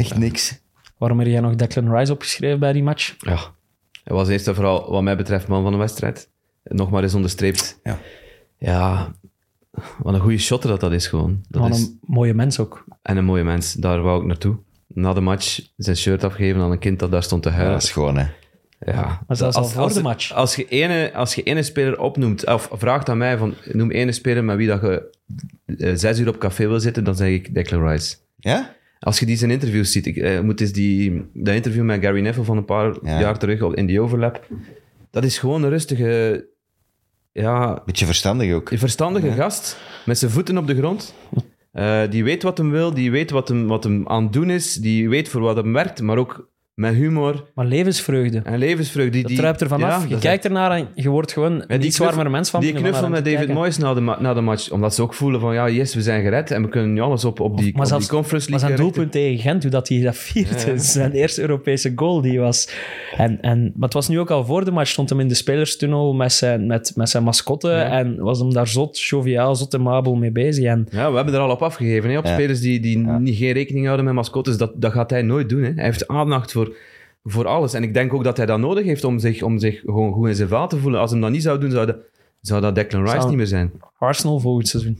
Echt niks. Waarom heb jij nog Declan Rice opgeschreven bij die match? Ja. Hij was eerst en vooral, wat mij betreft, man van de wedstrijd. Nog maar eens onderstreept. Ja. Ja, wat een goede shotter dat dat is gewoon. Dat Wat is, een mooie mens ook. En een mooie mens, daar wou ik naartoe. Na de match zijn shirt afgegeven aan een kind dat daar stond te Ja, huilen. dat is gewoon, hè. Ja. Maar zelfs al voor als, de match. Als je, ene, als je ene speler opnoemt, of vraagt aan mij van, noem ene speler met wie dat je eh, zes uur op café wil zitten, dan zeg ik Declan Rice. Ja? Als je die zijn interviews ziet, ik eh, moet eens die, dat interview met Gary Neville van een paar Ja. jaar terug op- in die overlap, dat is gewoon een rustige, ja, Beetje verstandig ook. een verstandige gast met zijn voeten op de grond. Eh, die weet wat hem wil, die weet wat hem, wat hem aan het doen is, die weet voor wat hem werkt, maar ook met humor Maar levensvreugde. en levensvreugde. Die, Dat die, druipt er vanaf. Ja, je is kijkt ernaar en je wordt gewoon een iets warmer mens van. Die knuffel met David Moyes na de, na de match. Omdat ze ook voelen van, ja, yes, we zijn gered en we kunnen nu alles op, op die, Maar op zelfs- die Conference Maar League zijn richten. doelpunt tegen Gent, hoe dat hij dat viert, Ja, ja. zijn eerste Europese goal die was. En, en, maar het was nu ook al voor de match, stond hem in de spelerstunnel met zijn, met, met zijn mascotte Ja. en was hem daar zot, joviaal, zot en mabel mee bezig. En Ja, we hebben er al op afgegeven. Hè, op spelers die, die niet, geen rekening houden met mascottes. Dat, dat gaat hij nooit doen. Hè. Hij heeft aandacht voor, voor alles. En ik denk ook dat hij dat nodig heeft om zich, om zich gewoon goed in zijn vel te voelen. Als hij dat niet zou doen, zou dat, zou dat Declan Rice Zou- niet meer zijn. Arsenal volgend seizoen.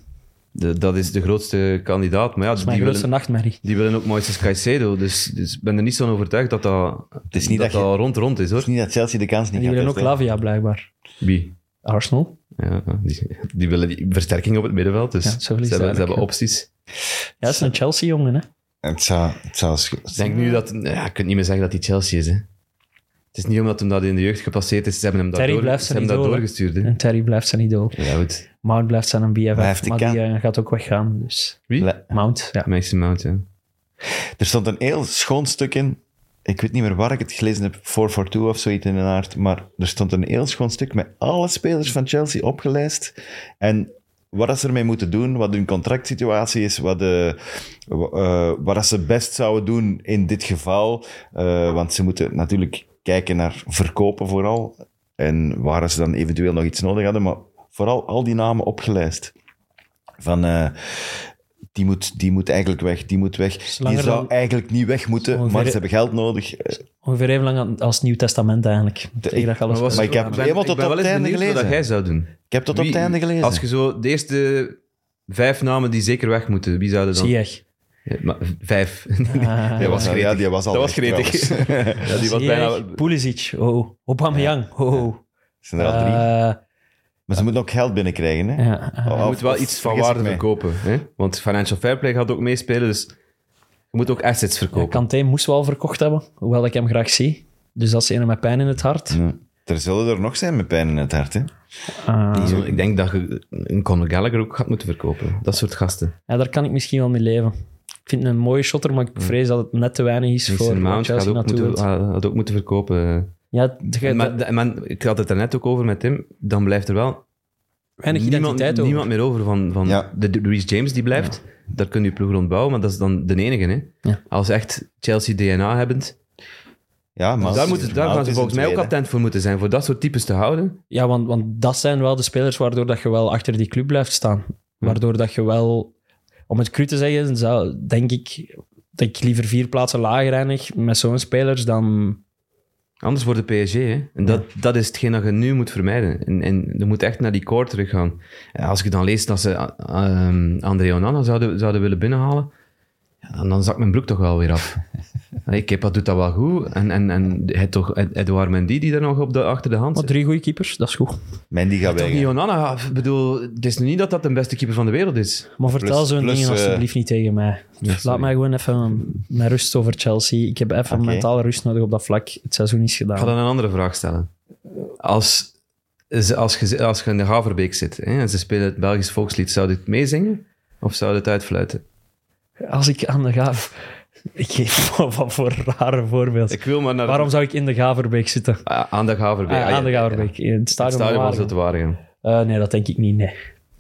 De- dat is de grootste kandidaat. Maar ja, Dat is mijn die, grootste willen, nachtmerrie. die willen ook Moises Caicedo. Dus, dus ik ben er niet zo van overtuigd dat dat, Het is niet dat, dat, je- dat rond rond is. het hoor. is niet dat Chelsea de kans niet die willen ook. Lavia, blijkbaar. Wie? Arsenal. Ja, die, die willen die versterking op het middenveld. Dus Ja, zo ze, hebben, ze hebben opties. Ja, dat is een Chelsea-jongen, hè. Het zou... Het zou sch- Ik denk nu dat... Ja, je kunt niet meer zeggen dat hij Chelsea is. Hè. Het is niet omdat hem dat in de jeugd gepasseerd is. Ze hebben hem dat, Terry door, blijft zijn dat doorgestuurd. Hè. En Terry blijft zijn idool. Ja, goed. Mount blijft zijn een BFF, hij maar, die eh, gaat ook weggaan. Dus. Wie? Le- Mount, ja. Mason Mount, ja. Er stond een heel schoon stuk in. Ik weet niet meer waar ik het gelezen heb, 442 of zoiets in de aard. Maar er stond een heel schoon stuk met alle spelers van Chelsea opgelijst. En wat dat ze ermee moeten doen, wat hun contractsituatie is, wat, de, wa- eh, wat ze best zouden doen in dit geval. Eh, want ze moeten natuurlijk kijken naar verkopen vooral. En waar ze dan eventueel nog iets nodig hadden. Maar vooral al die namen opgelijst. Van, eh, die, moet, die moet eigenlijk weg, die moet weg. Die zou dan- eigenlijk niet weg moeten, Ongeveer- maar ze hebben geld nodig. Eh, Ongeveer even lang als het Nieuw Testament eigenlijk. Tegen dat je alles was- Maar ik heb ben- helemaal ik tot ben op wel het einde gelezen. dat jij zou doen. Ik heb tot op het einde gelezen. Als je zo de eerste vijf namen die zeker weg moeten, wie zouden dan... Ziyech. Ja, maar vijf. Ah, die was, ja, die was al Dat was gretig. ja, die was bijna... Pulisic, oh. Aubameyang, oh. zijn er al drie. Eh, Maar ze moeten ook geld binnenkrijgen. Hè? ja, eh, Je moet wel iets van waarde verkopen. Hè? Want Financial Fairplay gaat ook meespelen, dus je moet ook assets ja, verkopen. Kanté moest wel verkocht hebben, hoewel ik hem graag zie. Dus dat is een met pijn in het hart. Ja. Er zullen er nog zijn met pijn in het hart. Hè? Eh, Zo, ik denk dat je een Conor Gallagher ook gaat moeten verkopen. Dat soort gasten. ja, daar kan ik misschien wel mee leven. Ik vind hem een mooie shotter, maar ik vrees dat het net te weinig is voor Mason Mount gaat Chelsea ook, naartoe moeten, wil. had ook moeten verkopen. Ja, maar, de- de- maar ik had het er net ook over met Tim. Dan blijft er wel weinig niemand, identiteit over. niemand meer over van, van Ja. de, de Reece James die blijft. Daar kun je ploeg rondbouwen, maar dat is dan de enige. Hè? Ja. Als echt Chelsea DNA hebbend. Ja, maar daar moeten, daar gaan ze volgens mij ook attent voor moeten zijn. Voor dat soort types te houden. Ja, want, want dat zijn wel de spelers waardoor dat je wel achter die club blijft staan. Waardoor dat je wel, om het cru te zeggen, zou, denk ik dat ik liever vier plaatsen lager eindig met zo'n spelers dan... Anders wordt de PSG. Hè? En dat, dat is hetgeen dat je nu moet vermijden. En, en je moet echt naar die core teruggaan. En als je dan leest dat ze uh, André Onana zouden, zouden willen binnenhalen, ja, dan, dan zakt mijn broek toch wel weer af. Allee, Kepa doet dat wel goed. En, en, en het toch Ed- Edouard Mendy die daar nog op de, achter de hand Maar zit. drie goede keepers, dat is goed. Mendy gaat Toch weg. hè. Onana. Ik bedoel, het is nu niet dat dat de beste keeper van de wereld is. Maar vertel Plus- zo'n plus, dingen eh, alsjeblieft niet tegen mij. Laat sorry. mij gewoon even met rust over Chelsea. Ik heb even Oké. mentale rust nodig op dat vlak. Het seizoen is Ik ga gedaan. dan een andere vraag stellen. Als, ze- als, je, als je in de Haverbeek zit hè, en ze spelen het Belgisch volkslied, zou je het meezingen of zou je het uitfluiten? Als ik aan de gaaf... Ik geef wat voor rare voorbeeld. Ik wil maar naar Waarom zou ik in de Gaverbeek zitten? Ah, aan de Haverbeek. Ah, Ah, ja, aan de. Gaverbeek, in het Het stadion, stadion was het Waregem. Waregem. Eh, nee, dat denk ik niet, nee.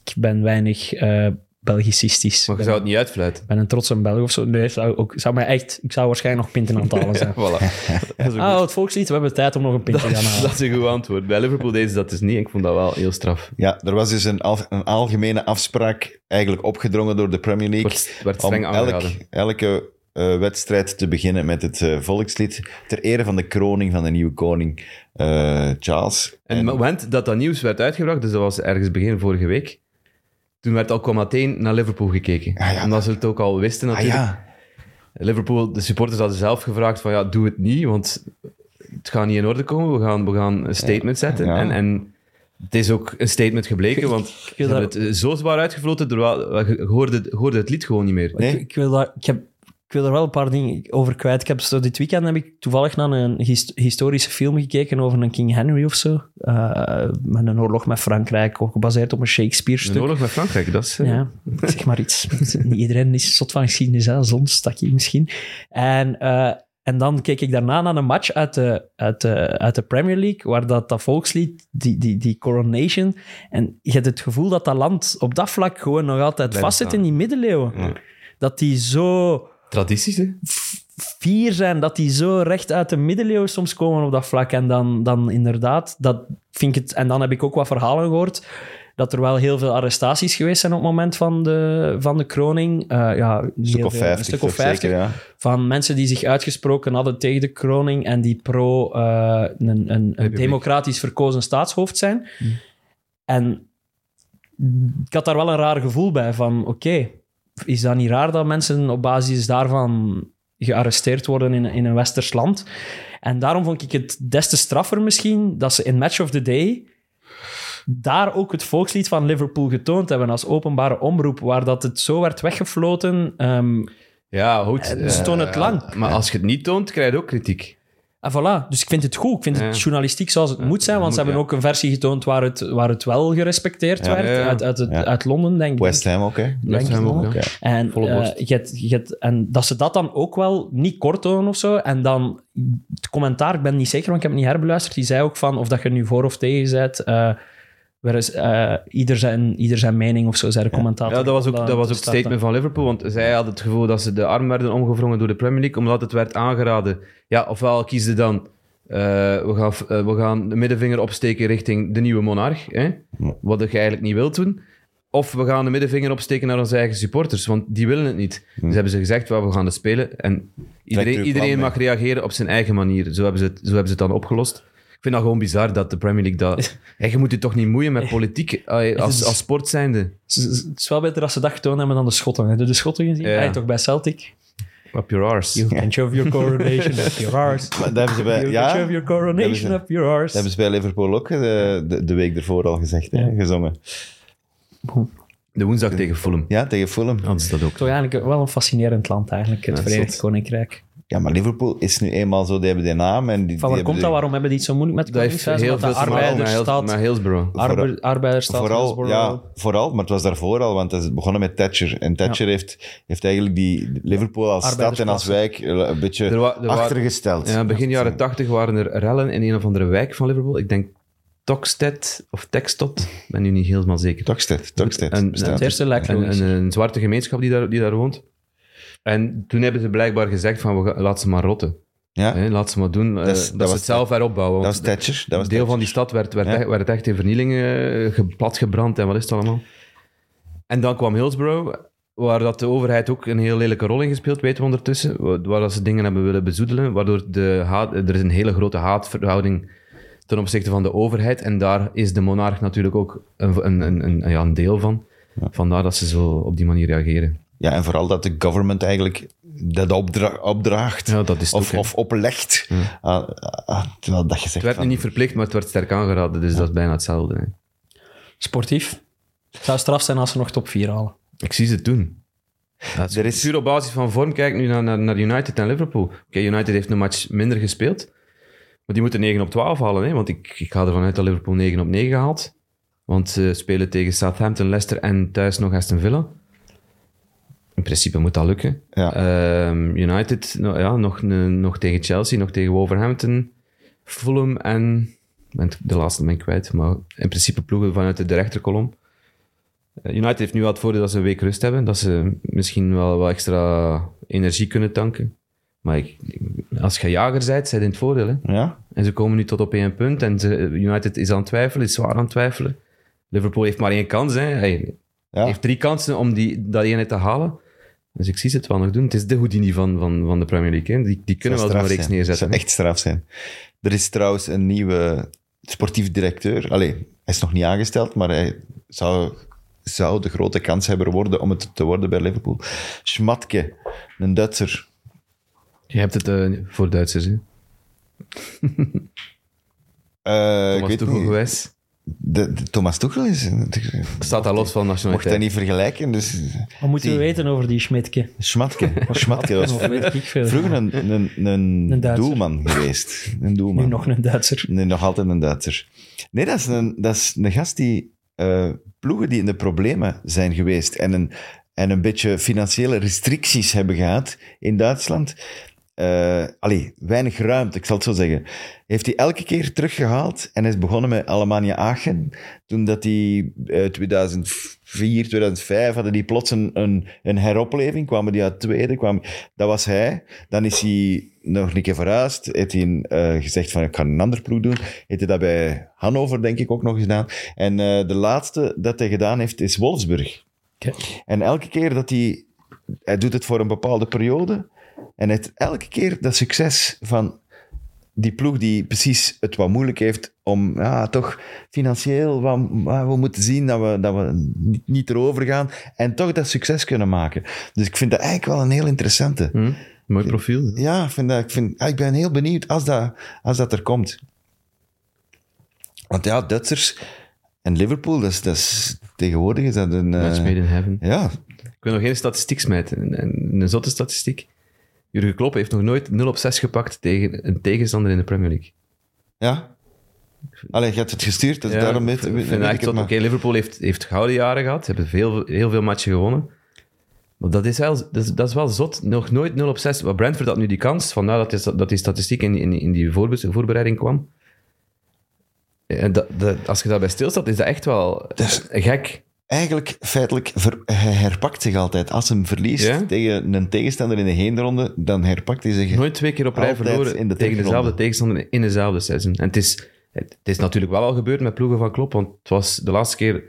Ik ben weinig eh Belgicistisch. Maar je Ik zou het niet uitfluiten. ben een trotse Belg of zo. Nee, zou ook, zou mij echt, ik zou waarschijnlijk nog pinten aan het halen zijn. Voilà. Dat is, een Ah, het volkslied, we hebben tijd om nog een pint te dat, gaan is, halen. dat is een goed antwoord. Bij Liverpool deden ze dat dus niet. Ik vond dat wel heel straf. Ja, er was dus een, al- een algemene afspraak, eigenlijk opgedrongen door de Premier League, Werd, werd om streng elk, aangehouden. elke eh, wedstrijd te beginnen met het eh, volkslied, ter ere van de kroning van de nieuwe koning eh, Charles. En het moment dat dat nieuws werd uitgebracht, dus dat was ergens begin vorige week, toen werd al meteen naar Liverpool gekeken. Ah, ja. Omdat ze het ook al wisten ah natuurlijk. ja, Liverpool, de supporters hadden zelf gevraagd van ja, doe het niet, want het gaat niet in orde komen. We gaan, we gaan een statement zetten. Ja. En, en het is ook een statement gebleken, want ze wil hebben daar- het zo zwaar uitgefloten, terwijl je hoorde, hoorde het lied gewoon niet meer. Nee. Ik, ik wil daar, ik, heb, ik wil er wel een paar dingen over kwijt. Ik heb zo dit weekend heb ik toevallig naar een his- historische film gekeken over een King Henry of zo. Eh, met een oorlog met Frankrijk, ook gebaseerd op een Shakespeare-stuk. Een oorlog met Frankrijk, dat is... eh, Ja, zeg maar iets. Niet iedereen is zot van geschiedenis, hè. Zon stakje misschien. En eh, En dan keek ik daarna naar een match uit de, uit de, uit de Premier League, waar dat, dat volkslied, die, die, die Coronation, en je hebt het gevoel dat dat land op dat vlak gewoon nog altijd vastzit in die middeleeuwen. Dat die zo Tradities, hè? fier zijn, dat die zo recht uit de middeleeuwen soms komen op dat vlak. En dan, dan inderdaad, dat vind ik het... En dan heb ik ook wat verhalen gehoord, dat er wel heel veel arrestaties geweest zijn op het moment van de, van de kroning. Eh, ja, Een stuk of 50, een stuk of toch 50 zeker, ja. van mensen die zich uitgesproken hadden tegen de kroning en die pro eh, een, een, democratisch verkozen staatshoofd zijn. En ik had daar wel een raar gevoel bij van, oké, is dat niet raar dat mensen op basis daarvan gearresteerd worden in, in een westers land? En daarom vond ik het des te straffer misschien dat ze in Match of the Day daar ook het volkslied van Liverpool getoond hebben als openbare omroep, waar dat het zo werd weggefloten. ehm, Ja, goed. Dus toon het eh, lang. Maar als je het niet toont, krijg je ook kritiek. En voilà, dus ik vind het goed. Ik vind het journalistiek zoals het moet zijn, want ze hebben ja. ook een versie getoond waar het, waar het wel gerespecteerd Ja, werd, ja, ja. Uit, uit, het- Ja. uit Londen, denk ik. West Ham ook, hè. West Ham ook. En, Volle eh, borst. je hebt- je hebt- en dat ze dat dan ook wel niet kort tonen of zo. En dan het commentaar, ik ben niet zeker, want ik heb het niet herbeluisterd. Die zei ook van of dat je nu voor of tegen bent. Eh whereas, eh, ieder, zijn, ieder zijn mening of zo, zei de commentator. Ja, dat was ook, dat was ook het statement van Liverpool, want zij hadden het gevoel dat ze de arm werden omgevrongen door de Premier League, omdat het werd aangeraden. Ja, ofwel kiesden dan, eh, we, gaan, eh, we gaan de middenvinger opsteken richting de nieuwe monarch, hè? wat je eigenlijk niet wilt doen. Of we gaan de middenvinger opsteken naar onze eigen supporters, want die willen het niet. Dus hebben ze gezegd, well, we gaan het spelen. En iedereen, iedereen mag reageren op zijn eigen manier. Zo hebben, ze het, zo hebben ze het dan opgelost. Ik vind dat gewoon bizar dat de Premier League dat... Hey, je moet je toch niet moeien met politiek als, als sport zijnde. Het is- Het is wel beter als ze dat getoond hebben dan de Schotten. Heb je de Schotten gezien? Ja. Toch bij Celtic? Up your arse. You can shove your coronation up your arse. Maar dat hebben ze bij, You ja, can shove your dat coronation hebben ze- up your dat arse. hebben ze bij Liverpool ook eh, de, de week ervoor al gezegd, hè, gezongen. De woensdag tegen Fulham. Ja, tegen Fulham. Dat is dat ook. Toch eigenlijk wel een fascinerend land eigenlijk, het Ja, Verenigd. Koninkrijk. Ja, maar Liverpool is nu eenmaal zo, die hebben die naam. En die, Van waar komt de- dat? Waarom hebben die het zo moeilijk met Dat heeft Koningshuis? heel veel arbeidersstad, met Hillsborough. arbe- arbeidersstad Vooral, Hillsborough. ja, vooral, maar het was daarvoor al, want het is begonnen met Thatcher. En Thatcher heeft, heeft eigenlijk die Liverpool als stad en als wijk eh, een beetje Er wa- er achtergesteld. Ja, begin jaren tachtig waren er rellen in een of andere wijk van Liverpool. Ik denk Toxted of Textot. Ik ben nu niet helemaal zeker. Een, logisch. een, een zwarte gemeenschap die daar, die daar woont. En toen hebben ze blijkbaar gezegd van, we gaan, laat ze maar rotten. Ja, Hè, laat ze maar doen. eh, Dat dat ze het zelf heropbouwen. dat was Thatcher. Dat was deel van die stad werd, werd, Ja. echt, werd echt in vernieling eh, ge- platgebrand en wat is het allemaal. En dan kwam Hillsborough, waar dat de overheid ook een heel lelijke rol in gespeeld, weten we ondertussen. Waar dat ze dingen hebben willen bezoedelen, waardoor de haat, er is een hele grote haatverhouding ten opzichte van de overheid. En daar is de monarch natuurlijk ook een, een, een, een, ja, een deel van. Vandaar dat ze zo op die manier reageren. Ja, en vooral dat de government eigenlijk dat opdra- opdraagt. Ja, dat is het of, ook, of oplegt. Ah, ah, terwijl dat je zegt Het werd nu niet verplicht, maar het werd sterk aangeraden, dus dat is bijna hetzelfde. Hè. Sportief. Het zou straf zijn als ze nog top 4 halen. Ik zie ze doen. Er is- Puur op basis van vorm, kijk nu naar, naar, naar United en Liverpool. Oké, United heeft een match minder gespeeld, maar die moeten 9 op 12 halen. Hè? Want ik, ik ga ervan uit dat Liverpool 9 op 9 haalt. Want ze spelen tegen Southampton, Leicester en thuis nog Aston Villa. In principe moet dat lukken. Ja. Ehm, United nou, ja, nog, nog tegen Chelsea, nog tegen Wolverhampton, Fulham en... De laatste ben ik kwijt, maar in principe ploegen vanuit de rechterkolom. Eh, United heeft nu wel het voordeel dat ze een week rust hebben, dat ze misschien wel wat extra energie kunnen tanken. Maar ik, als je jager bent, zijn in het voordeel. Hè? Ja? En ze komen nu tot op één punt en ze, United is aan het twijfelen, is zwaar aan het twijfelen. Liverpool heeft maar één kans. Hè. Hij heeft drie kansen om die, dat ene te halen. Dus ik zie ze het wel nog doen. Het is de Houdini van, van, van de Premier League. Hè. Die, die kunnen wel Zou straf reeks neerzetten. zou hè. echt straf zijn. Er is trouwens een nieuwe sportief directeur. Allee, hij is nog niet aangesteld, maar hij zou, zou de grote kans hebben worden om het te worden bij Liverpool. Schmatke, een Duitser. Je hebt het eh, voor Duitsers. Hè. Eh, ik weet niet. De, de- Thomas Tuchel is... Staat daar los van Mocht hij nationaliteit. niet vergelijken, dus... Wat moeten we weten over die Schmidtke? Schmatke. Schmatke was vroeger een, een, een, Een doelman geweest. Een doelman. Nu nog een Duitser. Nee, nog altijd een Duitser. Nee, dat is een, dat is een gast die eh, ploegen die in de problemen zijn geweest en een, en een beetje financiële restricties hebben gehad in Duitsland, eh allee, weinig ruimte, ik zal het zo zeggen. Heeft hij elke keer teruggehaald en is begonnen met Alemannia Aachen. Toen dat die eh 2004, 2005 hadden die plots een, een, een heropleving, kwamen die uit tweede, kwamen, dat was hij. Dan is hij nog een keer verhuisd, heeft hij eh, gezegd van ik ga een ander ploeg doen. Heeft hij dat bij Hannover denk ik ook nog gedaan. En eh, de laatste dat hij gedaan heeft is Wolfsburg. En elke keer dat hij... Hij doet het voor een bepaalde periode. En heeft elke keer dat succes van die ploeg die precies het wat moeilijk heeft om ja, toch financieel... Wat, we moeten zien dat we, dat we niet, erover gaan. En toch dat succes kunnen maken. Dus ik vind dat eigenlijk wel een heel interessante. Hm? Mooi profiel. Ja, ik, vind dat, ik, vind, ah, ik ben heel benieuwd als dat, als dat er komt. Want ja, Duitsers en Liverpool, dat is, dat is, tegenwoordig is dat een... eh, Match made in heaven. ja, Ik wil nog geen statistiek smijten. Een zotte statistiek. Jurgen Klopp heeft nog nooit 0 op 6 gepakt tegen een tegenstander in de Premier League. ja. Allee, je hebt het gestuurd, dus Ja, daarom weet, ik vind het maar. Liverpool heeft, heeft gouden jaren gehad. Ze hebben veel, heel veel matchen gewonnen. Maar dat is, wel, dat, is, dat is wel zot. Nog nooit 0 op 6. Maar Brentford had nu die kans. Vandaar dat die, dat die statistiek in, in, in die voorbe- voorbereiding kwam. En dat, dat, als je daarbij stilstaat, is dat echt wel gek. Eigenlijk, feitelijk, ver, hij herpakt zich altijd. Als hij verliest Ja? tegen een tegenstander in de heenronde, dan herpakt hij zich. Nooit twee keer op rij verloren in de tegen dezelfde tegenstander in dezelfde seizoen. En het is, het is natuurlijk wel al gebeurd met ploegen van Klopp, want het was de laatste keer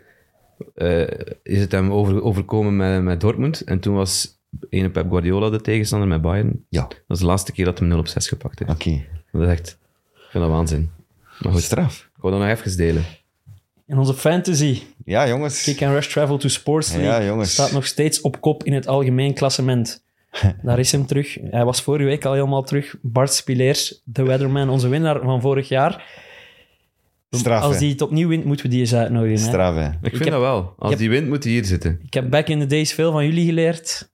eh, is het hem over, overkomen met, met Dortmund. En toen was ene Pep Guardiola de tegenstander met Bayern. Ja, Dat is de laatste keer dat hij 0 op 6 gepakt heeft. oké. Dat is echt, ik vind dat waanzin. Maar goed, Straf. ik wil dat nog even delen. In onze fantasy, Ja, jongens. Kick and Rush Travel to Sports League, Ja, jongens. staat nog steeds op kop in het algemeen klassement. Daar is hem terug. Hij was vorige week al helemaal terug. Bart Spileers, de weatherman, onze winnaar van vorig jaar. Straf, Als die het opnieuw wint, moeten we die eens uitnodigen. Hè? Straf, hè. Ik vind heb- dat wel. Als heb- die wint, moet hij hier zitten. Ik heb back in the days veel van jullie geleerd.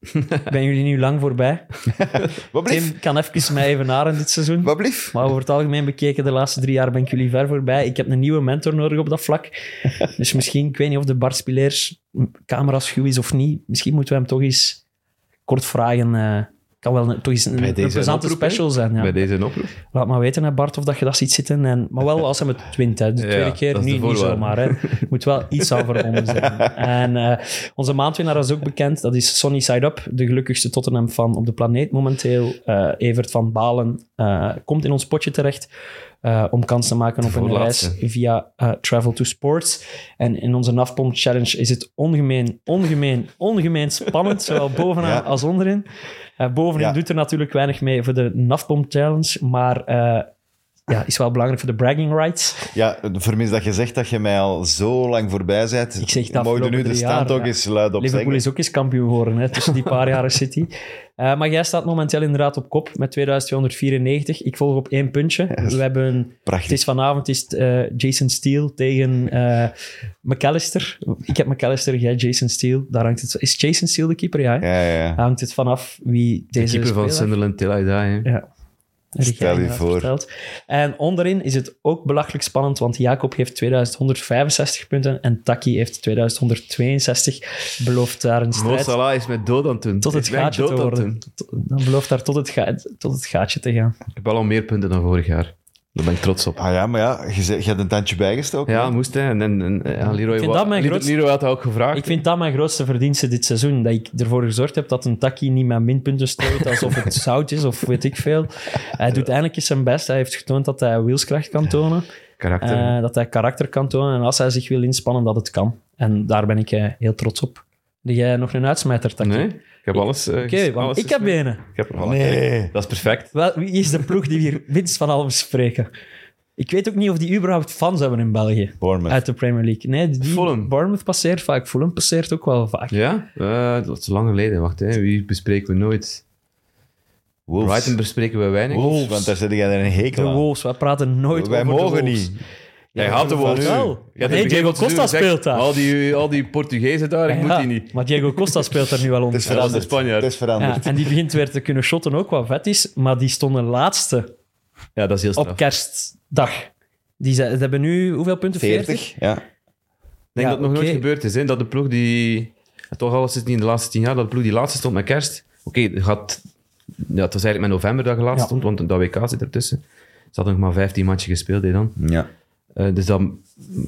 ben jullie nu lang voorbij? Wat blief? Tim kan even mij evenaren dit seizoen. Wat blief? Maar over het algemeen bekeken, de laatste drie jaar ben ik jullie ver voorbij. Ik heb een nieuwe mentor nodig op dat vlak. Dus misschien, ik weet niet of de Bart Spileers camera-schuw is of niet. Misschien moeten we hem toch eens kort vragen. eh kan wel een- toch eens een, een plezante special zijn. Ja. Bij deze oproep. Laat maar weten, hè, Bart, of dat je dat ziet zitten. En, maar wel als hij het wint. Hè. De Ja, tweede keer niet, niet zomaar. Hè. Moet wel iets aan verbonden zijn. En eh, onze maandwinnaar is ook bekend. Dat is Sonny Side Up, de gelukkigste Tottenham-fan op de planeet momenteel. Eh, Evert van Balen eh, komt in ons potje terecht. Eh, om kans te maken op een reis via eh, Travel to Sports. En in onze Nafpomp Challenge is het ongemeen, ongemeen, ongemeen spannend. Zowel bovenaan Ja. als onderin. Bovenin Ja. doet er natuurlijk weinig mee voor de Nafpomp Challenge. Maar ja, is wel belangrijk voor de bragging rights. Ja, vermis dat je zegt dat je mij al zo lang voorbij bent. Ik zeg het Mogen we afgelopen nu de stand ook ja. eens luid op Liverpool zeggen? is ook eens kampioen geworden hè, tussen die paar jaren City. Eh, maar jij staat momenteel inderdaad op kop met 2294. Ik volg op één puntje. We hebben, het Prachtig. is vanavond is het, eh, Jason Steele tegen eh, McAllister. Ik heb McAllister, jij Jason Steele. Daar hangt het, is Jason Steele de keeper? Ja. hè? Ja, ja. Daar hangt het vanaf wie De deze keeper van Sunderland till I die. hè. Ja. Stel je voor. verteld. En onderin is het ook belachelijk spannend, want Jacob heeft 2165 punten en Taki heeft 2162. Belooft daar een Mo strijd Salah is met dood aan het doen. tot het gaatje te worden. Dan belooft daar tot het, ga- tot het gaatje te gaan. Ik heb al meer punten dan vorig jaar. Daar ben ik trots op. Ah ja, maar ja, je, je hebt een tandje bijgestoken. Ja, moest hè. En, en, en ja, Leroy, Ik vind wa- dat mijn Leroy- grootste- Leroy had dat ook gevraagd. Ik vind dat mijn grootste verdienste dit seizoen. Dat ik ervoor gezorgd heb dat een Taki niet met minpunten strooit alsof het zout is of weet ik veel. Hij doet eindelijk eens zijn best. Hij heeft getoond dat hij wilskracht kan tonen. Karakter. eh, dat hij karakter kan tonen. En als hij zich wil inspannen, dat het kan. En daar ben ik eh, heel trots op. Heb jij nog een uitsmijter, nee, ik heb alles... eh, Oké, ges- want alles ik heb benen. Ik heb er. Nee. Dat is perfect. Wel, wie is de ploeg die hier winst van alles spreken? Ik weet ook niet of die überhaupt fans hebben in België. Bournemouth. Uit de Premier League. Nee, die Fulham. Bournemouth passeert vaak. Fulham passeert ook wel vaak. Ja? Eh, dat is lang geleden. Wacht, hè. wie bespreken we nooit? Wolves. Brighton bespreken we weinig. Wolves, want daar zit jij er een De hekel aan. Wolves, wij praten nooit Wij over de mogen Wolves. niet. Jij haat de Wolves. had Nee, het begin Diego het Costa speelt daar. Al die, al die Portugezen daar, ik Ja, moet die niet. Maar Diego Costa speelt er nu wel Het onder. dat is veranderd. de Spanjaard. Het is veranderd. Ja, en die begint weer te kunnen shotten, ook wat vet is. Maar die stonden laatste Ja, dat is heel straf. op kerstdag. Die ze, ze hebben nu hoeveel punten? 40? 40, ja. Ik denk Ja, dat het nog nooit gebeurd is. Hè? Dat de ploeg die... Toch alles is het niet in de laatste tien jaar. Dat de ploeg die laatste stond met kerst. Oké, gaat Ja, het was eigenlijk met november dat je laatst Ja. stond, want dat WK zit ertussen. Ze hadden nog maar 15 matchen gespeeld hè, dan. Ja, Eh, dus dan,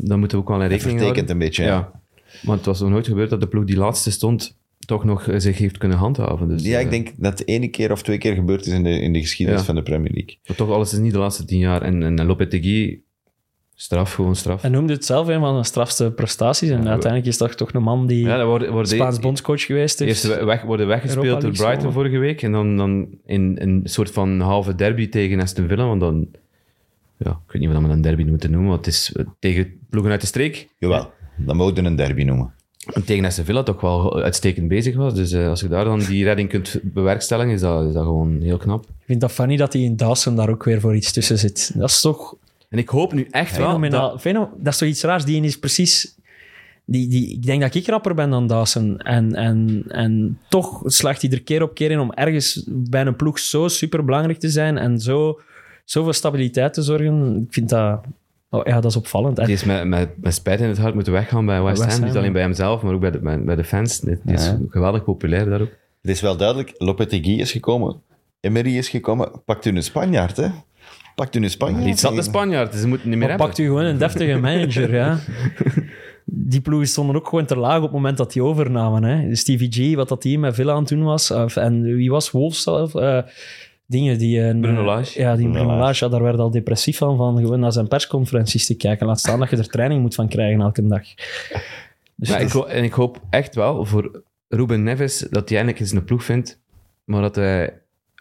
dan moeten we ook wel in dat rekening vertekent houden. een beetje. Ja, Ja. Maar het was nog nooit gebeurd dat de ploeg die laatste stond toch nog eh, zich heeft kunnen handhaven. Dus, ja eh, ik denk dat het ene keer of twee keer gebeurd is in de, in de geschiedenis Ja. van de Premier League. Maar toch, alles is niet de laatste tien jaar. En, en Lopetegui, straf, gewoon straf. Hij noemde het zelf een van zijn strafste prestaties. En Ja, uiteindelijk is dat toch een man die ja, dat worden, worden Spaans bondscoach geweest is. Eerst we- weg, worden weggespeeld door Brighton vorige week. En dan, dan in, in een soort van halve derby tegen Aston Villa. Want dan... Ja, ik weet niet wat we een derby moeten noemen. Want het is eh, tegen ploegen uit de streek. Jawel, dat mogen we een derby noemen. En tegen Aston Villa toch wel uitstekend bezig was. Dus eh, als je daar dan die redding kunt bewerkstelligen, is dat, is dat gewoon heel knap. Ik vind dat funny dat hij in Dawson daar ook weer voor iets tussen zit. Dat is toch En ik hoop nu echt wel... fenomenaal. Dat, dat is toch iets raars. Die is precies... Die, die, ik denk dat ik rapper ben dan Dawson. En, en, en toch slaagt hij er keer op keer in om ergens bij een ploeg zo super belangrijk te zijn en zo, zoveel stabiliteit te zorgen. Ik vind dat... Oh, ja, dat is opvallend. En die is met, met, met spijt in het hart moeten weggaan bij West, West Ham. Niet alleen bij hemzelf, maar ook bij de, bij, bij de fans. Die is Ja. geweldig populair daar ook. Het is wel duidelijk, Lopetegui is gekomen, Emery is gekomen. Pakt u een Spanjaard, hè? Pakt u een Spanjaard. Niet zat de Spanjaard, ze moeten niet meer Maar hebben. pakt u gewoon een deftige manager, ja. Die ploegen stonden ook gewoon te laag op het moment dat die overnamen. Hè. Stevie G, wat dat team met Villa aan het doen was. of- en wie was Wolves zelf? Eh, dingen die... een- Bruno Lage. Ja, die Bruno Bruno Lage. Ja, daar werd al depressief van, van gewoon naar zijn persconferenties te kijken. Laat staan dat je er training moet van krijgen elke dag. Dus Maar ik, en ik hoop echt wel voor Ruben Neves dat hij eindelijk eens een ploeg vindt, maar dat hij,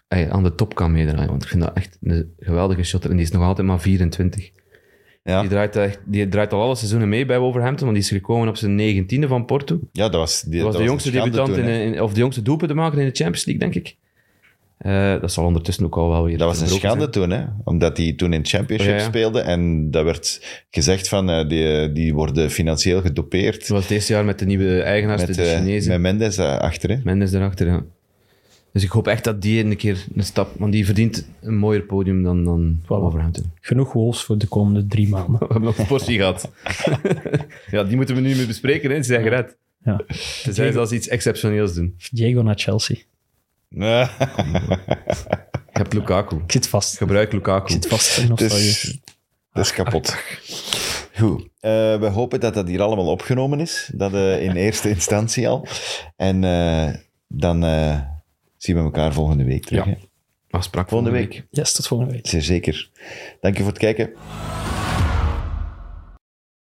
hij aan de top kan meedraaien. Want ik vind dat echt een geweldige shotter. En die is nog altijd maar 24. Ja. Die, draait echt, die draait al alle seizoenen mee bij Wolverhampton, want die is gekomen op zijn negentiende van Porto. Ja, dat was, die, Dat was de jongste debutant, toen, in, hè. in- of de jongste doelpunt te maken in de Champions League, denk ik. Eh, dat zal ondertussen ook al wel weer Dat was een schande zijn. toen, hè? omdat hij toen in het championship Ja, ja. speelde en dat werd gezegd van, eh, die, die worden financieel gedopeerd Dat was het eerste jaar met de nieuwe eigenaars, met, de eh, Chinezen. met Mendes achter. Hè? Mendes erachter, ja. Dus ik hoop echt dat die een keer een stap... Want die verdient een mooier podium dan, dan Wolverhampton. genoeg Wolves voor de komende drie maanden. We hebben nog een portie gehad. ja, die moeten we nu meer bespreken, hè. Ze zijn gered. Ja. Tenzij ze als iets exceptioneels doen. Diego naar Chelsea. Je hebt Lukaku. Ik zit vast. Gebruik Lukaku. Ik zit vast dat is kapot. Goed. Eh, we hopen dat dat hier allemaal opgenomen is. Dat eh, in eerste instantie al. En eh, dan eh, zien we elkaar volgende week terug. Ja. Afspraak Volgende week. Yes, tot volgende week. Zeer zeker. Dank je voor het kijken.